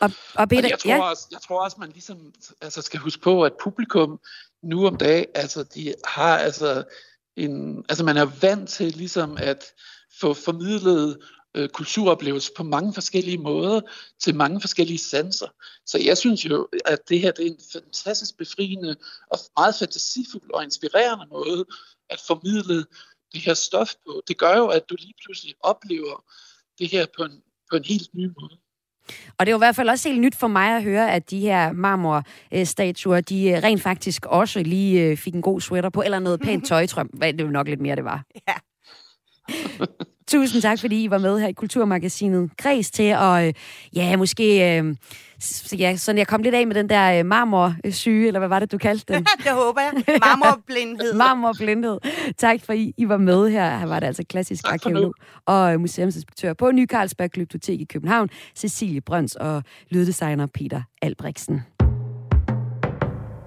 Og, og Peter, Og jeg tror, ja. også, jeg tror også, man ligesom altså skal huske på, at publikum nu om dagen, altså de har altså en, altså man er vant til ligesom at få formidlet øh, kulturoplevelser på mange forskellige måder til mange forskellige sanser. Så jeg synes jo, at det her det er en fantastisk befriende og meget fantasifuld og inspirerende måde at formidle det her stof på. Det gør jo, at du lige pludselig oplever det her på en, på en helt ny måde. Og det er jo i hvert fald også helt nyt for mig at høre, at de her marmorstatuer, de øh, rent faktisk også lige øh, fik en god sweater på, eller noget pænt tøj, tror jeg. Det var nok lidt mere, det var. Ja. Tusind tak, fordi I var med her i Kulturmagasinet Græs til at, øh, ja, måske, øh, ja, sådan jeg kom lidt af med den der øh, marmorsyge, eller hvad var det, du kaldte den? det håber jeg. Marmorblindhed. Marmorblindhed. Tak for, I, I var med her. Her var det altså klassisk arkeolog og museumsinspektør på Ny Carlsberg Glyptotek i København, Cecilie Brøns og lyddesigner Peter Albrechtsen.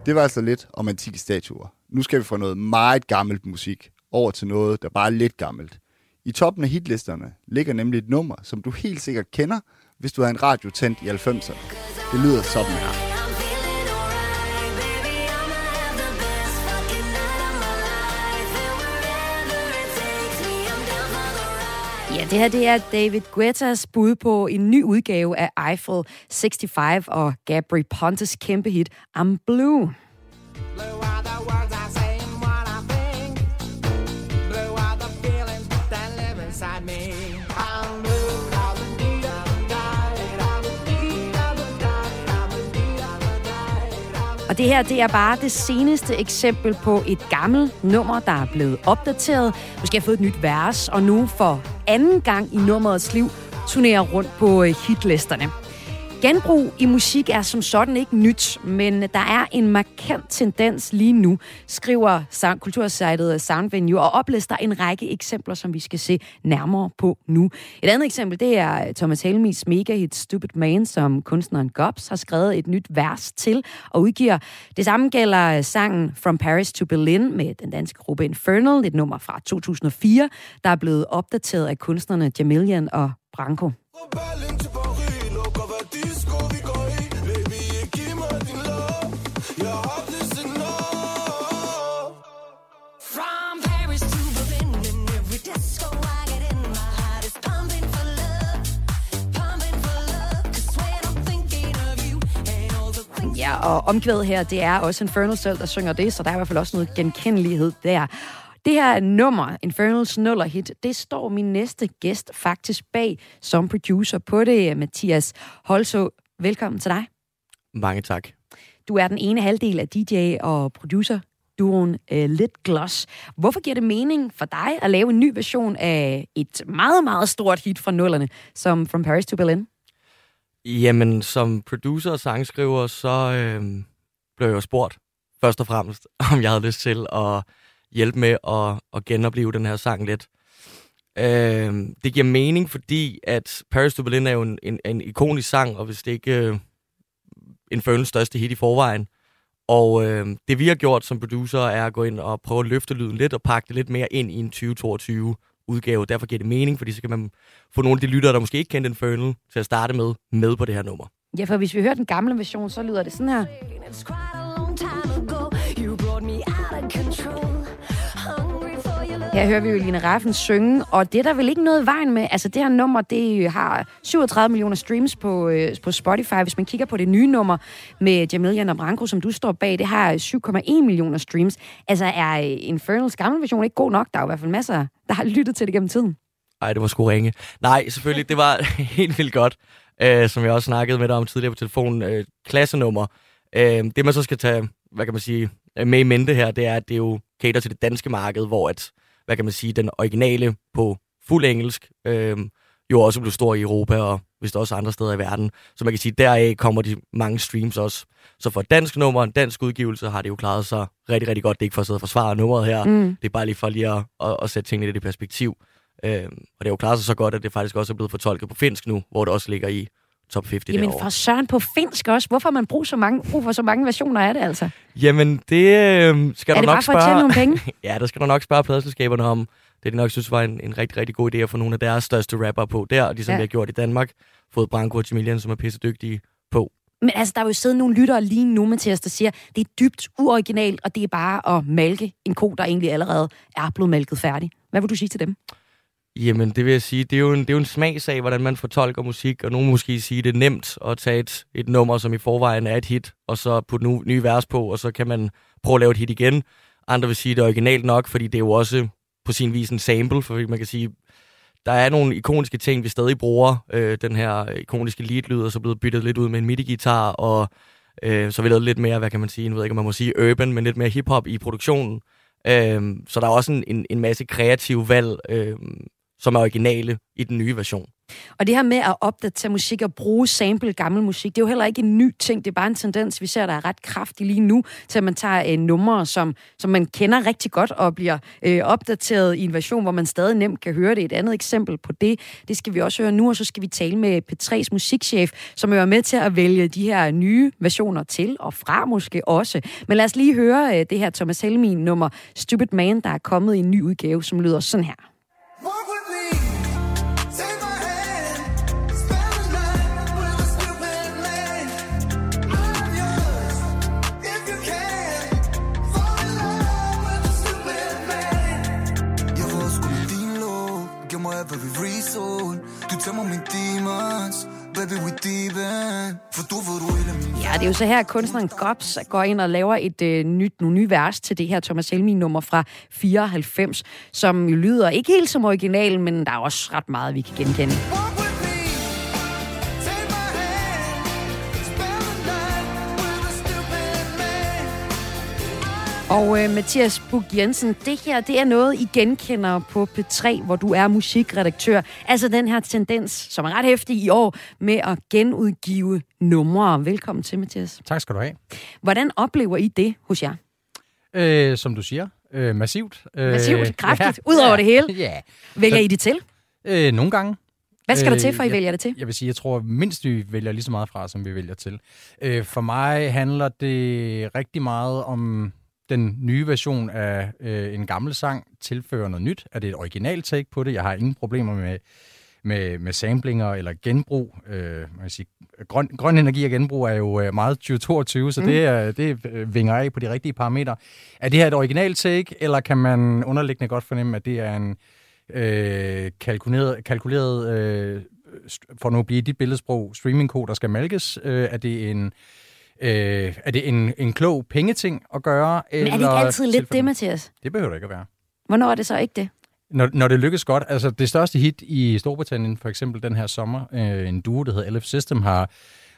Det var altså lidt om antikke statuer. Nu skal vi fra noget meget gammelt musik over til noget, der bare er lidt gammelt. I toppen af hitlisterne ligger nemlig et nummer, som du helt sikkert kender, hvis du har en radio tændt i 90'erne. Det lyder sådan her. Ja, det her det er David Guettas bud på en ny udgave af Eiffel 65 og Gabri Pontes kæmpe hit I'm Blue. Og det her, det er bare det seneste eksempel på et gammelt nummer, der er blevet opdateret. Måske har fået et nyt vers, og nu for anden gang i nummerets liv turnerer rundt på øh, hitlisterne. Genbrug i musik er som sådan ikke nyt, men der er en markant tendens lige nu, skriver sound, kultursejtet Soundvenue, og oplister en række eksempler, som vi skal se nærmere på nu. Et andet eksempel, det er Thomas Helmis megahit Stupid Man, som kunstneren Gobs har skrevet et nyt vers til og udgiver. Det samme gælder sangen From Paris to Berlin med den danske gruppe Infernal, et nummer fra 2004, der er blevet opdateret af kunstnerne Jamilian og Branko. Og omkvædet her, det er også Infernal selv, der synger det, så der er i hvert fald også noget genkendelighed der. Det her nummer, Infernals nuller hit, det står min næste gæst faktisk bag som producer på det, Mathias Holso. Velkommen til dig. Mange tak. Du er den ene halvdel af DJ og producer duoen uh, Lit Gloss. Hvorfor giver det mening for dig at lave en ny version af et meget, meget stort hit fra nullerne, som From Paris to Berlin? Jamen, som producer og sangskriver, så øh, blev jeg jo spurgt først og fremmest, om jeg havde lyst til at hjælpe med at, at genopleve den her sang lidt. Øh, det giver mening, fordi at Paris to Berlin er jo en, en, en ikonisk sang, og hvis det ikke øh, en følelse største hit i forvejen. Og øh, det vi har gjort som producer er at gå ind og prøve at løfte lyden lidt og pakke det lidt mere ind i en 2022 udgave. Derfor giver det mening, fordi så kan man få nogle af de lyttere, der måske ikke kendte Infernal, til at starte med, med på det her nummer. Ja, for hvis vi hører den gamle version, så lyder det sådan her. Her hører vi jo Line Raffen synge, og det er der vel ikke noget i vejen med. Altså det her nummer, det øh, har 37 millioner streams på, øh, på Spotify. Hvis man kigger på det nye nummer med Jamilian og Branko, som du står bag, det har 7,1 millioner streams. Altså er øh, Infernals gamle version ikke god nok? Der er jo i hvert fald masser, der har lyttet til det gennem tiden. Nej, det var sgu ringe. Nej, selvfølgelig, det var helt vildt godt. øh, som jeg også snakkede med dig om tidligere på telefonen. Øh, klassenummer. Øh, det man så skal tage, hvad kan man sige, med i mente her, det er, at det jo cater til det danske marked, hvor at hvad kan man sige, den originale på fuld engelsk, øh, jo også blev stor i Europa og vist også andre steder i verden. Så man kan sige, deraf kommer de mange streams også. Så for et dansk nummer, en dansk udgivelse, har det jo klaret sig rigtig, rigtig godt. Det er ikke for at sidde og forsvare nummeret her. Mm. Det er bare lige for lige at, at, at sætte tingene i det perspektiv. Øh, og det er jo klaret sig så godt, at det faktisk også er blevet fortolket på finsk nu, hvor det også ligger i top 50 Jamen derovre. for søren på finsk også. Hvorfor man brug, så mange, brug for så mange versioner af det, altså? Jamen, det øh, skal er du det nok bare for at tjene nogle penge? ja, der skal du nok spørge pladselskaberne om. Det de nok synes var en, en rigtig, rigtig god idé at få nogle af deres største rapper på der, og de som Ja. ja. vi har gjort i Danmark, fået Branko og Jamilian, som er pisse dygtige på. Men altså, der er jo siddet nogle lyttere lige nu, Mathias, der siger, det er dybt uoriginalt, og det er bare at malke en ko, der egentlig allerede er blevet malket færdig. Hvad vil du sige til dem? Jamen, det vil jeg sige, det er jo en, det er jo en smagsag, hvordan man fortolker musik, og nogen måske sige, det er nemt at tage et, et nummer, som i forvejen er et hit, og så putte nu, nye vers på, og så kan man prøve at lave et hit igen. Andre vil sige, det er originalt nok, fordi det er jo også på sin vis en sample, for man kan sige, der er nogle ikoniske ting, vi stadig bruger. Øh, den her ikoniske lead-lyd er så blevet byttet lidt ud med en MIDI-guitar, og øh, så har vi lavet lidt mere, hvad kan man sige, nu ved jeg ikke, om man må sige urban, men lidt mere hip-hop i produktionen. Øh, så der er også en, en, en masse kreative valg, øh, som er originale i den nye version. Og det her med at opdatere musik og bruge sample gammel musik, det er jo heller ikke en ny ting. Det er bare en tendens, vi ser, der er ret kraftig lige nu, til at man tager øh, numre, som, som man kender rigtig godt og bliver øh, opdateret i en version, hvor man stadig nemt kan høre det. Et andet eksempel på det, det skal vi også høre nu, og så skal vi tale med P3's musikchef, som er med til at vælge de her nye versioner til og fra måske også. Men lad os lige høre øh, det her Thomas Helmin nummer Stupid Man, der er kommet i en ny udgave, som lyder sådan her. Jeg var reason Du tæmmer mig min demons. Baby, we deep in. For du ved, du er min Ja, det er jo så her, at kunstneren Gops går ind og laver et øh, nyt, nogle nye vers til det her Thomas Helmi-nummer fra 94, som jo lyder ikke helt som originalen, men der er også ret meget, vi kan genkende. Og øh, Mathias Bug Jensen, det her det er noget, I genkender på P3, hvor du er musikredaktør. Altså den her tendens, som er ret hæftig i år, med at genudgive numre. Velkommen til, Mathias. Tak skal du have. Hvordan oplever I det hos jer? Øh, som du siger, øh, massivt. Øh, Massivt, kraftigt, ud over det hele. Ja. Vælger Så- I det til? Øh, nogle gange. Hvad skal der til, for I jeg- vælger det til? Jeg vil sige, jeg tror mindst, vi vælger lige så meget fra, som vi vælger til. Øh, for mig handler det rigtig meget om den nye version af øh, en gammel sang, tilfører noget nyt. Er det et originalt take på det? Jeg har ingen problemer med, med, med samplinger eller genbrug. Øh, man kan sige, grøn, grøn energi og genbrug er jo øh, meget 2022, så Mm. det, det vinger af på de rigtige parametre. Er det her et originalt take, eller kan man underliggende godt fornemme, at det er en øh, kalkuleret, kalkuleret øh, for nu at blive dit billedsprog, streamingkode, der skal malkes? Øh, er det en Øh, er det en, en klog pengeting at gøre? Men er det ikke altid lidt det, Mathias? Det behøver det ikke at være. Hvornår er det så ikke det? Når, når det lykkes godt, altså det største hit i Storbritannien, for eksempel den her sommer, øh, en duo, der hedder LF System, har,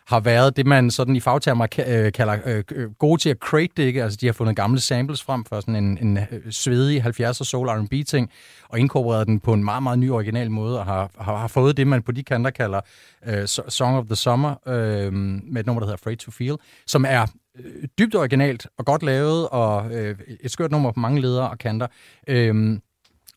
har været det, man sådan i fagtermer øh, kalder øh, øh, gode til at crate digge. Altså de har fundet gamle samples frem for sådan en, en øh, svedig 70'er soul R&B ting, og inkorporeret den på en meget, meget ny original måde, og har, har, har fået det, man på de kanter kalder øh, Song of the Summer, øh, med et nummer, der hedder Afraid to Feel, som er øh, dybt originalt og godt lavet, og øh, et skørt nummer på mange ledere og kanter. Øh,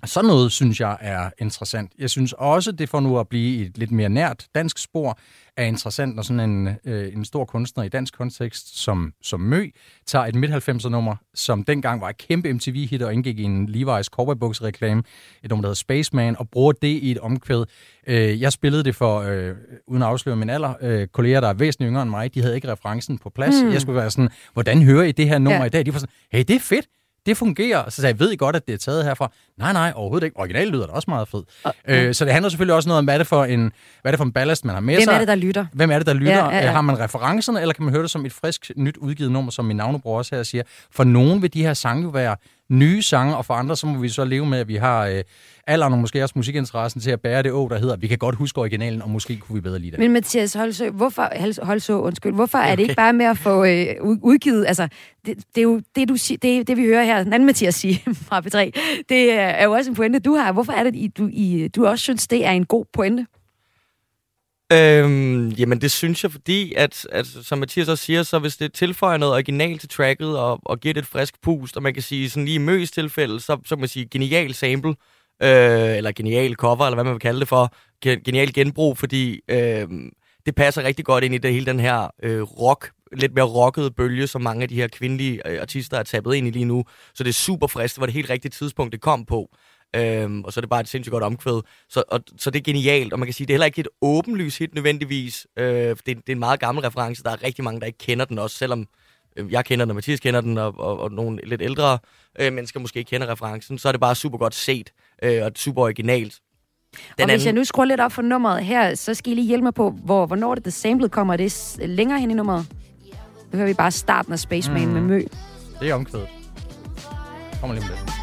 sådan noget synes jeg er interessant. Jeg synes også, det får nu at blive et lidt mere nært dansk spor, er interessant, når sådan en, øh, en stor kunstner i dansk kontekst som, som Mø tager et midt-90'er-nummer, som dengang var et kæmpe MTV-hit og indgik i en Levi's cowboybuks-reklame, et nummer, der hedder Spaceman, og bruger det i et omkvæd. Øh, jeg spillede det for, øh, uden at afsløre min alder, øh, kolleger, der er væsentligt yngre end mig, de havde ikke referencen på plads. Mm. Jeg skulle være sådan, hvordan hører I det her nummer ja. i dag? De var sådan, hey, det er fedt det fungerer. Så sagde jeg, ved I godt, at det er taget herfra? Nej, nej, overhovedet ikke. Originalt lyder da også meget fed. Øh, så det handler selvfølgelig også noget om, hvad er det for en, hvad er det for en ballast, man har med Hvem sig. er det, der lytter? Hvem er det, der lytter? Ja, ja, ja. Øh, Har man referencerne, eller kan man høre det som et frisk, nyt udgivet nummer, som min navnebror også her siger? For nogen vil de her sange jo være nye sange, og for andre så må vi så leve med, at vi har øh, alderen og måske også musikinteressen til at bære det å, der hedder, vi kan godt huske originalen, og måske kunne vi bedre lide det. Men Mathias Holsø, hvorfor, Holsø, undskyld, hvorfor er det ikke bare med at få øh, ud- udgivet, altså, det, det er jo det, du det, det, vi hører her, den anden Mathias sige fra P3, det er er jo også en pointe, du har. Hvorfor er det, I, du, I, du også synes, det er en god pointe? Øhm, jamen det synes jeg, fordi at, at som Mathias også siger, så hvis det tilføjer noget originalt til tracket og, og giver det et frisk pust, og man kan sige sådan lige i Møs tilfælde, så, så kan man sige genial sample, øh, eller genial cover, eller hvad man vil kalde det for, genial genbrug, fordi øh, det passer rigtig godt ind i det hele den her øh, rock, lidt mere rockede bølge, som mange af de her kvindelige øh, artister er tabet ind i lige nu. Så det er super frisk, det var det helt rigtige tidspunkt, det kom på. Øhm, og så er det bare et sindssygt godt omkvæd. Så, og, så det er genialt, og man kan sige, det er heller ikke et åbenlys hit nødvendigvis. Øh, det, det er en meget gammel reference, der er rigtig mange, der ikke kender den også, selvom øh, jeg kender den, og Mathias kender den, og, og, og nogle lidt ældre øh, mennesker måske ikke kender referencen, så er det bare super godt set, øh, og super originalt. Den og hvis jeg nu skruer lidt op for nummeret her, så skal I lige hjælpe mig på, hvor, hvornår det, det samlet kommer. Er det længere hen i nummeret? Nu hører vi bare starten af Spaceman mm. med Mø. Det er omkvædet. Kommer lige med det.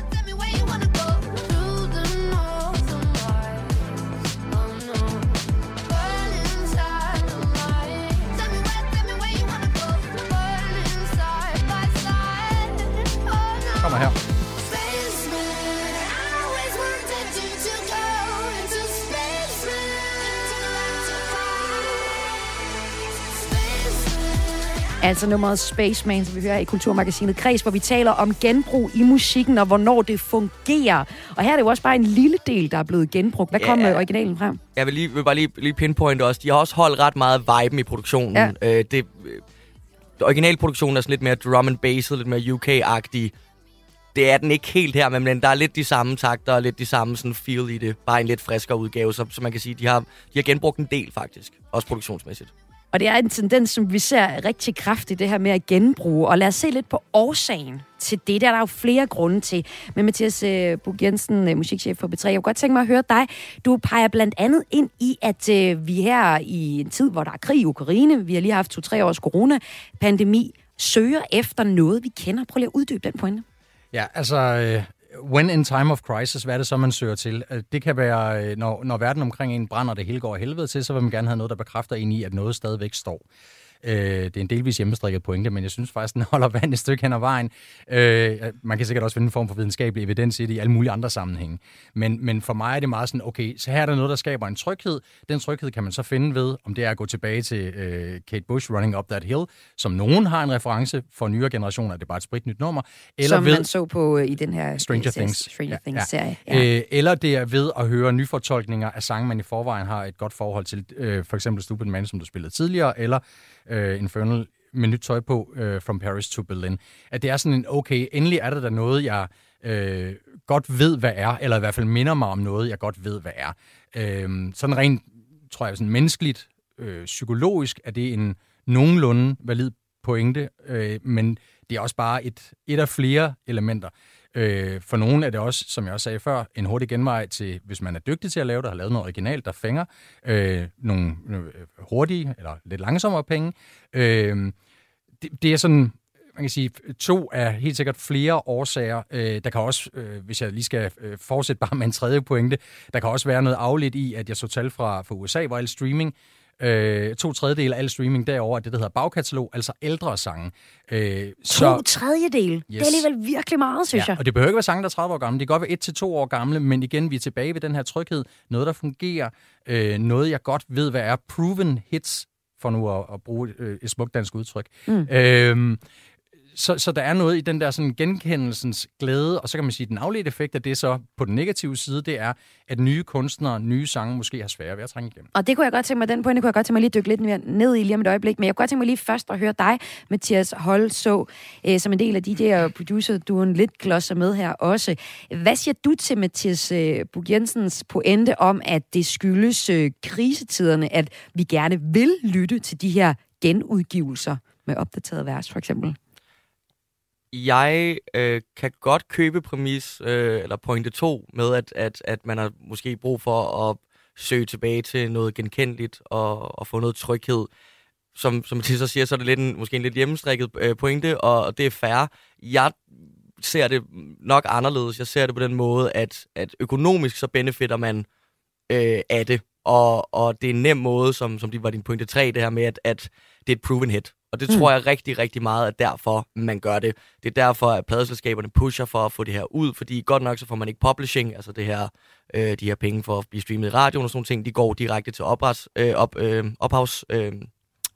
Altså nummeret Spaceman, som vi hører i Kulturmagasinet Kreds, hvor vi taler om genbrug i musikken, og hvornår det fungerer. Og her er det jo også bare en lille del, der er blevet genbrugt. Hvad kom Ja. yeah. originalen frem? Jeg vil, lige, vil bare lige, lige pinpointe også, de har også holdt ret meget viben i produktionen. Ja. Øh, det, øh, originalproduktionen er sådan lidt mere drum and bass, lidt mere UK-agtig. Det er den ikke helt her, men der er lidt de samme takter og lidt de samme sådan feel i det. Bare en lidt friskere udgave, så, så man kan sige, de har, de har genbrugt en del faktisk. Også produktionsmæssigt. Og det er en tendens, som vi ser rigtig kraftigt, det her med at genbruge. Og lad os se lidt på årsagen til det. Der er der jo flere grunde til. Men Mathias øh, Bug Jensen, øh, musikchef for B3, jeg kunne godt tænke mig at høre dig. Du peger blandt andet ind i, at øh, vi her i en tid, hvor der er krig i Ukraine, vi har lige haft to-tre års corona-pandemi, søger efter noget, vi kender. Prøv lige at uddybe den pointe. Ja, altså, øh, when in time of crisis, hvad er det så, man søger til? Øh, det kan være, øh, når, når verden omkring en brænder, det hele går af helvede til, så vil man gerne have noget, der bekræfter en i, at noget stadigvæk står. Øh, det er en delvis hjemmestrikket pointe, men jeg synes faktisk, den holder vand et stykke hen ad vejen. Øh, man kan sikkert også finde en form for videnskabelig evidens i det i alle mulige andre sammenhænge. Men, men for mig er det meget sådan, okay, så her er der noget, der skaber en tryghed. Den tryghed kan man så finde ved, om det er at gå tilbage til øh, Kate Bush, Running Up That Hill, som nogen har en reference for nyere generationer, det er bare et spritnyt nummer. Eller som ved, man så på øh, i den her Stranger øh, Things, Stranger ja, Things-serie. Ja. Ja. Øh, eller det er ved at høre nyfortolkninger af sange, man i forvejen har et godt forhold til. Øh, for eksempel Stupid Man, som du spillede tidligere, eller øh, Infernal med nyt tøj på, øh, From Paris to Berlin. At det er sådan en, okay, endelig er der da noget, jeg øh, godt ved, hvad er, eller i hvert fald minder mig om noget, jeg godt ved, hvad er. Øh, sådan rent, tror jeg, sådan menneskeligt, øh, psykologisk, er det en nogenlunde valid pointe, øh, men det er også bare et, et af flere elementer. Øh, for nogen er det også, som jeg også sagde før, en hurtig genvej til, hvis man er dygtig til at lave det, har lavet noget originalt, der fænger øh, nogle øh, hurtige eller lidt langsommere penge. Øh, det, det er sådan, man kan sige, to af helt sikkert flere årsager. Øh, der kan også, øh, hvis jeg lige skal øh, fortsætte bare med en tredje pointe, der kan også være noget afledt i, at jeg så tal fra, fra USA, hvor al streaming Øh, to tredjedel af al streaming derover er det, der hedder bagkatalog, altså ældre sange. Øh, to tredjedel? Yes. Det er alligevel virkelig meget, synes ja, jeg. og det behøver ikke være sange, der er 30 år gamle. Det kan godt være 1 til to år gamle, men igen, vi er tilbage ved den her tryghed. Noget, der fungerer. Øh, noget, jeg godt ved, hvad er proven hits, for nu at, at bruge øh, et smukt dansk udtryk. Mm. Øh, så, så der er noget i den der sådan genkendelsens glæde, og så kan man sige, at den afledte effekt af det så på den negative side, det er, at nye kunstnere, nye sange måske har svære ved at trænge igennem. Og det kunne jeg godt tænke mig, den pointe kunne jeg godt tænke mig lige dykke lidt mere ned i lige om et øjeblik, men jeg kunne godt tænke mig lige først at høre dig, Mathias Holså, øh, som en del af DJ og producer, du er en lidt klodser med her også. Hvad siger du til Mathias øh, Bug Jensens pointe om, at det skyldes øh, krisetiderne, at vi gerne vil lytte til de her genudgivelser med opdateret vers, for eksempel? Jeg øh, kan godt købe præmis, øh, eller pointe 2, med at, at, at man har måske brug for at søge tilbage til noget genkendeligt og, og få noget tryghed. Som, som til så siger, så er det lidt en, måske en lidt hjemmestrikket øh, pointe, og, og det er fair. Jeg ser det nok anderledes. Jeg ser det på den måde, at, at økonomisk så benefitter man øh, af det, og, og det er en nem måde, som, som det var din pointe 3, det her med, at, at det er et proven hit. Og det mm. tror jeg rigtig, rigtig meget er derfor, man gør det. Det er derfor, at pladeselskaberne pusher for at få det her ud, fordi godt nok så får man ikke publishing, altså det her, øh, de her penge for at blive streamet i radioen og sådan nogle ting, de går direkte til oprets, øh, op, øh, ophavs... Øh,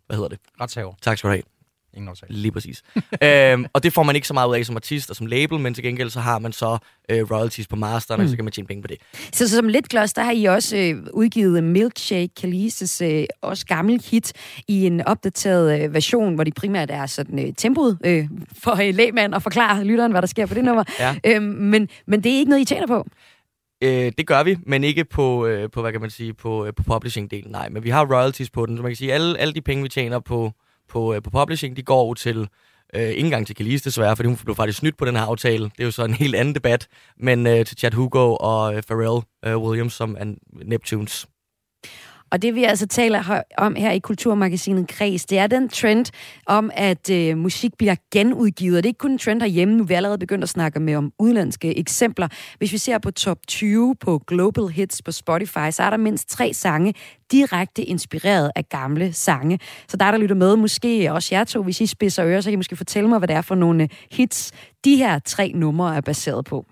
hvad hedder det? Retshaver. Tak skal du have. Ingen årsag. Lige præcis. øhm, og det får man ikke så meget ud af som artist og som label, men til gengæld så har man så øh, royalties på masteren, mm. og så kan man tjene penge på det. Så, så som lidt gloss, der har I også øh, udgivet Milkshake, Kalises øh, også gammel hit, i en opdateret øh, version, hvor de primært er sådan øh, tempoet øh, for øh, lægmand og forklare lytteren, hvad der sker på det nummer. Ja. Øhm, men, men det er ikke noget, I tjener på? Øh, det gør vi, men ikke på, øh, på hvad kan man sige, på, øh, på publishing-delen, nej. Men vi har royalties på den, så man kan sige, alle, alle de penge, vi tjener på, på, øh, på publishing, de går jo til, øh, ikke engang til Kalise desværre, fordi hun blev faktisk snydt på den her aftale. Det er jo så en helt anden debat, men øh, til Chad Hugo og øh, Pharrell øh, Williams, som er Neptunes og det vi altså taler om her i Kulturmagasinet Kreds, det er den trend om, at øh, musik bliver genudgivet. Og det er ikke kun en trend herhjemme. Nu er vi allerede begyndt at snakke med om udenlandske eksempler. Hvis vi ser på top 20 på Global Hits på Spotify, så er der mindst tre sange direkte inspireret af gamle sange. Så der, der lytter med, måske også jer to, hvis I spidser ører, så kan I måske fortælle mig, hvad det er for nogle hits, de her tre numre er baseret på.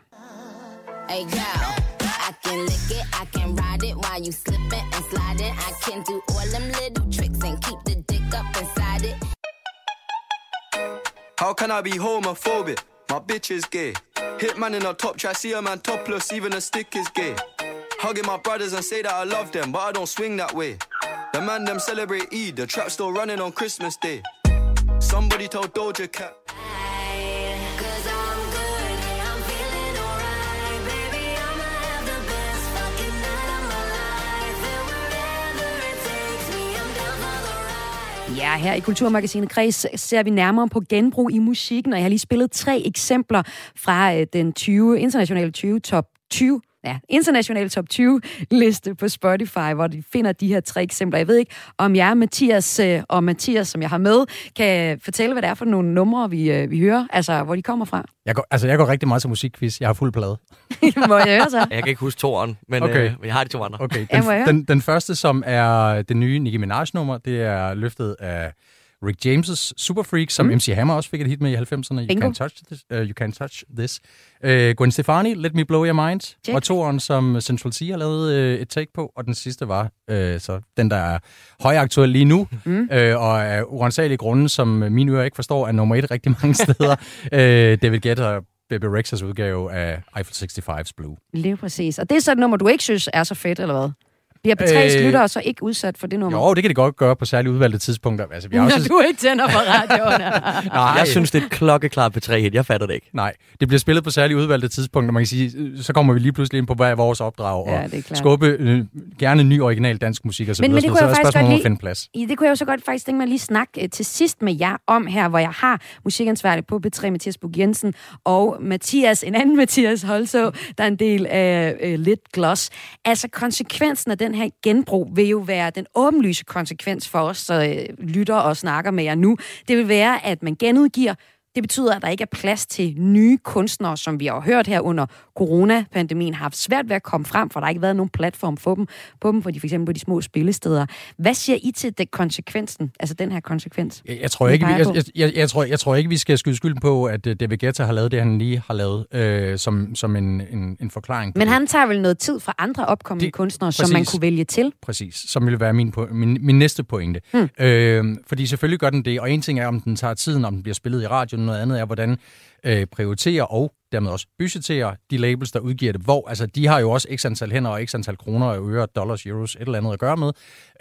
Hey, yeah. You slipping and sliding. I can do all them little tricks and keep the dick up inside it. How can I be homophobic? My bitch is gay. Hitman in a top try, see a man topless, even a stick is gay. Hugging my brothers and say that I love them, but I don't swing that way. The man them celebrate Eid, the trap still running on Christmas Day. Somebody told Doja Cat. Ja, her i Kulturmagasinet Kreds ser vi nærmere på genbrug i musikken, og jeg har lige spillet tre eksempler fra øh, den 20 internationale 20 top 20 ja, international top 20 liste på Spotify, hvor de finder de her tre eksempler. Jeg ved ikke, om jeg, Mathias øh, og Mathias, som jeg har med, kan fortælle, hvad det er for nogle numre, vi, øh, vi hører, altså hvor de kommer fra. Jeg går, altså, jeg går rigtig meget til musikquiz. Jeg har fuld plade. Må jeg høre så? Jeg kan ikke huske toeren, men Okay. øh, jeg har de to andre. Okay, Ja, den, den, den første, som er det nye Nicki Minaj-nummer, det er løftet af Rick James' Super Freak, som mm. MC Hammer også fik et hit med i 90'erne. You. Can't Touch This. Uh, you can't touch this. Uh, Gwen Stefani, Let Me Blow Your Mind. Check. Og toeren, som Central C har lavet uh, et take på. Og den sidste var uh, så den, der er højaktuel lige nu. Mm. Uh, og af urensagelige grunde, som mine ører ikke forstår, er nummer et rigtig mange steder. uh, David Guetta Baby Rex's udgave af Eiffel 65's Blue. Lige præcis. Og det er så et nummer, du ikke synes er så fedt, eller hvad? Bliver P3's Øh, lyttere så ikke udsat for det nummer? Jo, det kan det godt gøre på særligt udvalgte tidspunkter. Altså, vi har Når også... du ikke tænder på radioen. Nej. Jeg synes, det er et klokkeklart P3 hit. Jeg fatter det ikke. Nej, det bliver spillet på særligt udvalgte tidspunkter. Man kan sige, øh, så kommer vi lige pludselig ind på, hvad er vores opdrag, Ja, og er klart. skubbe øh, gerne ny original dansk musik og så Men, videre. men det så kunne er jeg faktisk godt lide. finde plads. I, det kunne jeg jo så godt faktisk tænke mig at lige snakke øh, til sidst med jer om her, hvor jeg har musikansvarlig på B3, Mathias Bug Jensen, og Mathias, en anden Mathias Holså, der er en del af øh, Lidt Gloss. Altså konsekvensen af den her genbrug vil jo være den åbenlyse konsekvens for os, så øh, lytter og snakker med jer nu. Det vil være, at man genudgiver det betyder, at der ikke er plads til nye kunstnere, som vi har hørt her under coronapandemien, har haft svært ved at komme frem, for der har ikke været nogen platform for dem, på dem, for de, for eksempel på de små spillesteder. Hvad siger I til det konsekvensen, altså den her konsekvens? Jeg, jeg, tror ikke, vi, jeg, jeg, jeg, jeg, tror, jeg tror ikke, vi skal skyde skylden på, at øh, David Guetta har lavet det, han lige har lavet, øh, som, som en, en, en forklaring på Men det. han tager vel noget tid fra andre opkommende Det- kunstnere, som man præcis. kunne vælge til? Præcis, som ville være min, min, min næste pointe. Hmm. Øh, fordi selvfølgelig gør den det, og en ting er, om den tager tiden, om den bliver spillet i radioen, noget andet er, hvordan øh, prioriterer og dermed også budgetterer de labels, der udgiver det. Hvor, altså, de har jo også x antal hænder og x antal kroner og øre, dollars, euros, et eller andet at gøre med.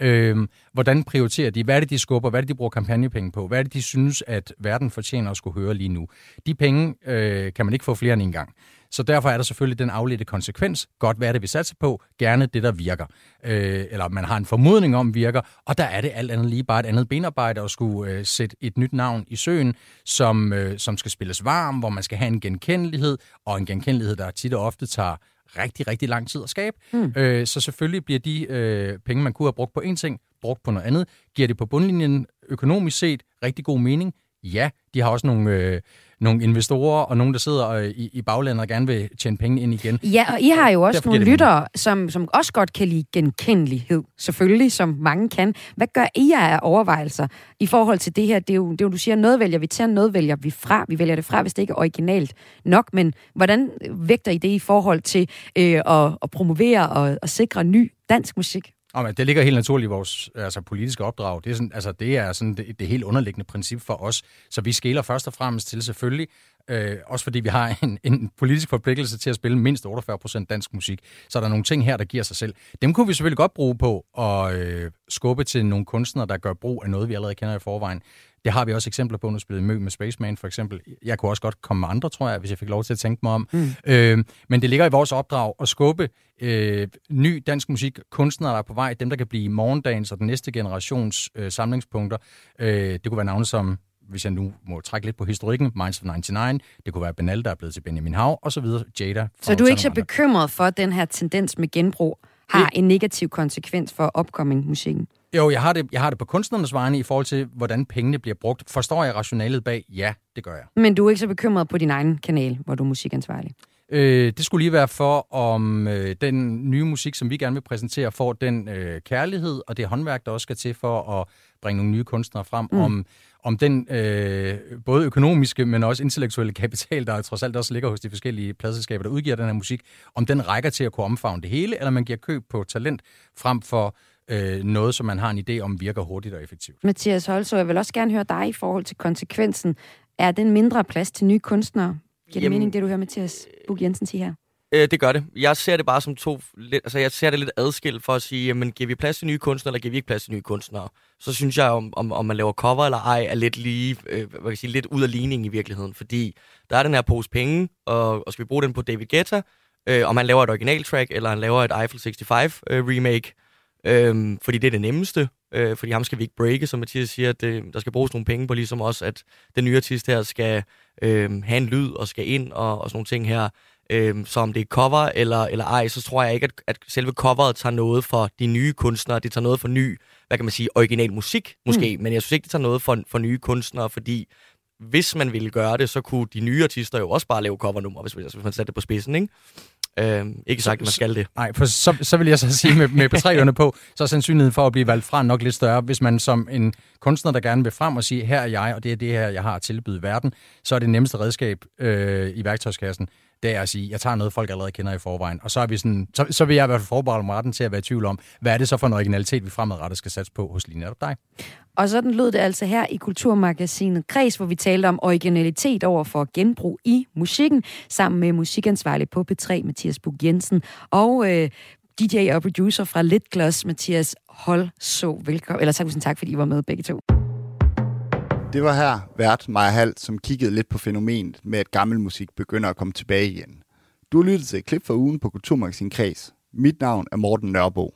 Øh, hvordan prioriterer de? Hvad er det, de skubber? Hvad er det, de bruger kampagnepenge på? Hvad er det, de synes, at verden fortjener at skulle høre lige nu? De penge øh, kan man ikke få flere end en gang. Så derfor er der selvfølgelig den afledte konsekvens. Godt, hvad er det, vi satser på? Gerne det, der virker. Øh, eller man har en formodning om virker, og der er det alt andet lige bare et andet benarbejde at skulle øh, sætte et nyt navn i søen, som, øh, som skal spilles varm, hvor man skal have en genkendelighed, og en genkendelighed, der tit og ofte tager rigtig, rigtig lang tid at skabe. Mm. Øh, så selvfølgelig bliver de øh, penge, man kunne have brugt på en ting, brugt på noget andet. Giver det på bundlinjen økonomisk set rigtig god mening? Ja, de har også nogle, øh, nogle investorer og nogen, der sidder øh, i, i baglandet og gerne vil tjene penge ind igen. Ja, og I har jo også Derfor nogle lyttere, som, som også godt kan lide genkendelighed, selvfølgelig, som mange kan. Hvad gør I af overvejelser i forhold til det her? Det er, jo, det er jo, du siger, noget vælger vi til, noget vælger vi fra. Vi vælger det fra, hvis det ikke er originalt nok, men hvordan vægter I det i forhold til øh, at, at promovere og at sikre ny dansk musik? Og men det ligger helt naturligt i vores altså, politiske opdrag. Det er sådan, altså, det, er sådan det, det helt underliggende princip for os. Så vi skæler først og fremmest til selvfølgelig, øh, også fordi vi har en, en politisk forpligtelse til at spille mindst 48 procent dansk musik. Så er der nogle ting her, der giver sig selv. Dem kunne vi selvfølgelig godt bruge på at øh, skubbe til nogle kunstnere, der gør brug af noget, vi allerede kender i forvejen. Det har vi også eksempler på, nu spillede Mø med Spaceman for eksempel. Jeg kunne også godt komme med andre, tror jeg, hvis jeg fik lov til at tænke mig om. Mm. Øh, men det ligger i vores opdrag at skubbe øh, ny dansk musik, kunstnere, der er på vej, dem, der kan blive morgendagens og den næste generations øh, samlingspunkter. Øh, det kunne være navne som, hvis jeg nu må trække lidt på historikken, Minds of 99, det kunne være Benal, der er blevet til Benjamin Hav, og så videre, Jada. Så du er ikke så bekymret for, at den her tendens med genbrug har en negativ konsekvens for upcoming-musikken? Jo, jeg har, det, jeg har det på kunstnernes vegne i forhold til, hvordan pengene bliver brugt. Forstår jeg rationalet bag? Ja, det gør jeg. Men du er ikke så bekymret på din egen kanal, hvor du er musikansvarlig? Øh, det skulle lige være for, om øh, den nye musik, som vi gerne vil præsentere, får den øh, kærlighed og det håndværk, der også skal til for at bringe nogle nye kunstnere frem. Mm. Om, om den øh, både økonomiske, men også intellektuelle kapital, der trods alt også ligger hos de forskellige pladselskaber, der udgiver den her musik, om den rækker til at kunne omfavne det hele, eller man giver køb på talent frem for øh, noget, som man har en idé om virker hurtigt og effektivt. Mathias Holso, jeg vil også gerne høre dig i forhold til konsekvensen. Er den mindre plads til nye kunstnere? Giver det Jamen- mening, det du hører Mathias Bug Jensen sige her? Øh, det gør det. Jeg ser det bare som to... Lidt, altså, jeg ser det lidt adskilt for at sige, jamen, giver vi plads til nye kunstnere, eller giver vi ikke plads til nye kunstnere? Så synes jeg, om, om, om man laver cover eller ej, er lidt lige, øh, hvad kan jeg sige, lidt ud af ligningen i virkeligheden. Fordi der er den her pose penge, og, og skal vi bruge den på David Guetta, øh, om han laver et originaltrack, eller han laver et Eiffel 65 øh, remake, Øhm, fordi det er det nemmeste. Øh, fordi ham skal vi ikke breake, som Mathias siger. At det, der skal bruges nogle penge på, ligesom også, at den nye artist her skal øh, have en lyd og skal ind og, og sådan nogle ting her. Øh, så om det er cover eller, eller ej, så tror jeg ikke, at, at selve coveret tager noget for de nye kunstnere. Det tager noget for ny, hvad kan man sige, original musik måske. Mm. Men jeg synes ikke, det tager noget for, for nye kunstnere, fordi hvis man ville gøre det, så kunne de nye artister jo også bare lave covernummer, hvis, hvis man satte det på spidsen, ikke? Øh, ikke sagt, at man skal det. Nej, for så, så vil jeg så sige med, med betræerne på, så er sandsynligheden for at blive valgt fra nok lidt større. Hvis man som en kunstner, der gerne vil frem og sige, her er jeg, og det er det her, jeg har at tilbyde verden, så er det nemmeste redskab øh, i værktøjskassen, det er at sige, jeg tager noget, folk allerede kender i forvejen. Og så, er vi sådan, så, så vil jeg i hvert fald forberede mig retten til at være i tvivl om, hvad er det så for en originalitet, vi fremadrettet skal satse på hos lige netop dig. Og sådan lød det altså her i Kulturmagasinet Kreds, hvor vi talte om originalitet over for genbrug i musikken, sammen med musikansvarlig på P3, Mathias Bug Jensen, og øh, DJ og producer fra Litgloss, Mathias Holso. Velkommen, eller tak, tak, fordi I var med begge to. Det var her vært Maja Hall, som kiggede lidt på fænomenet med, at gammel musik begynder at komme tilbage igen. Du har lyttet til et klip fra ugen på Kulturmagasin Kreds. Mit navn er Morten Nørbo.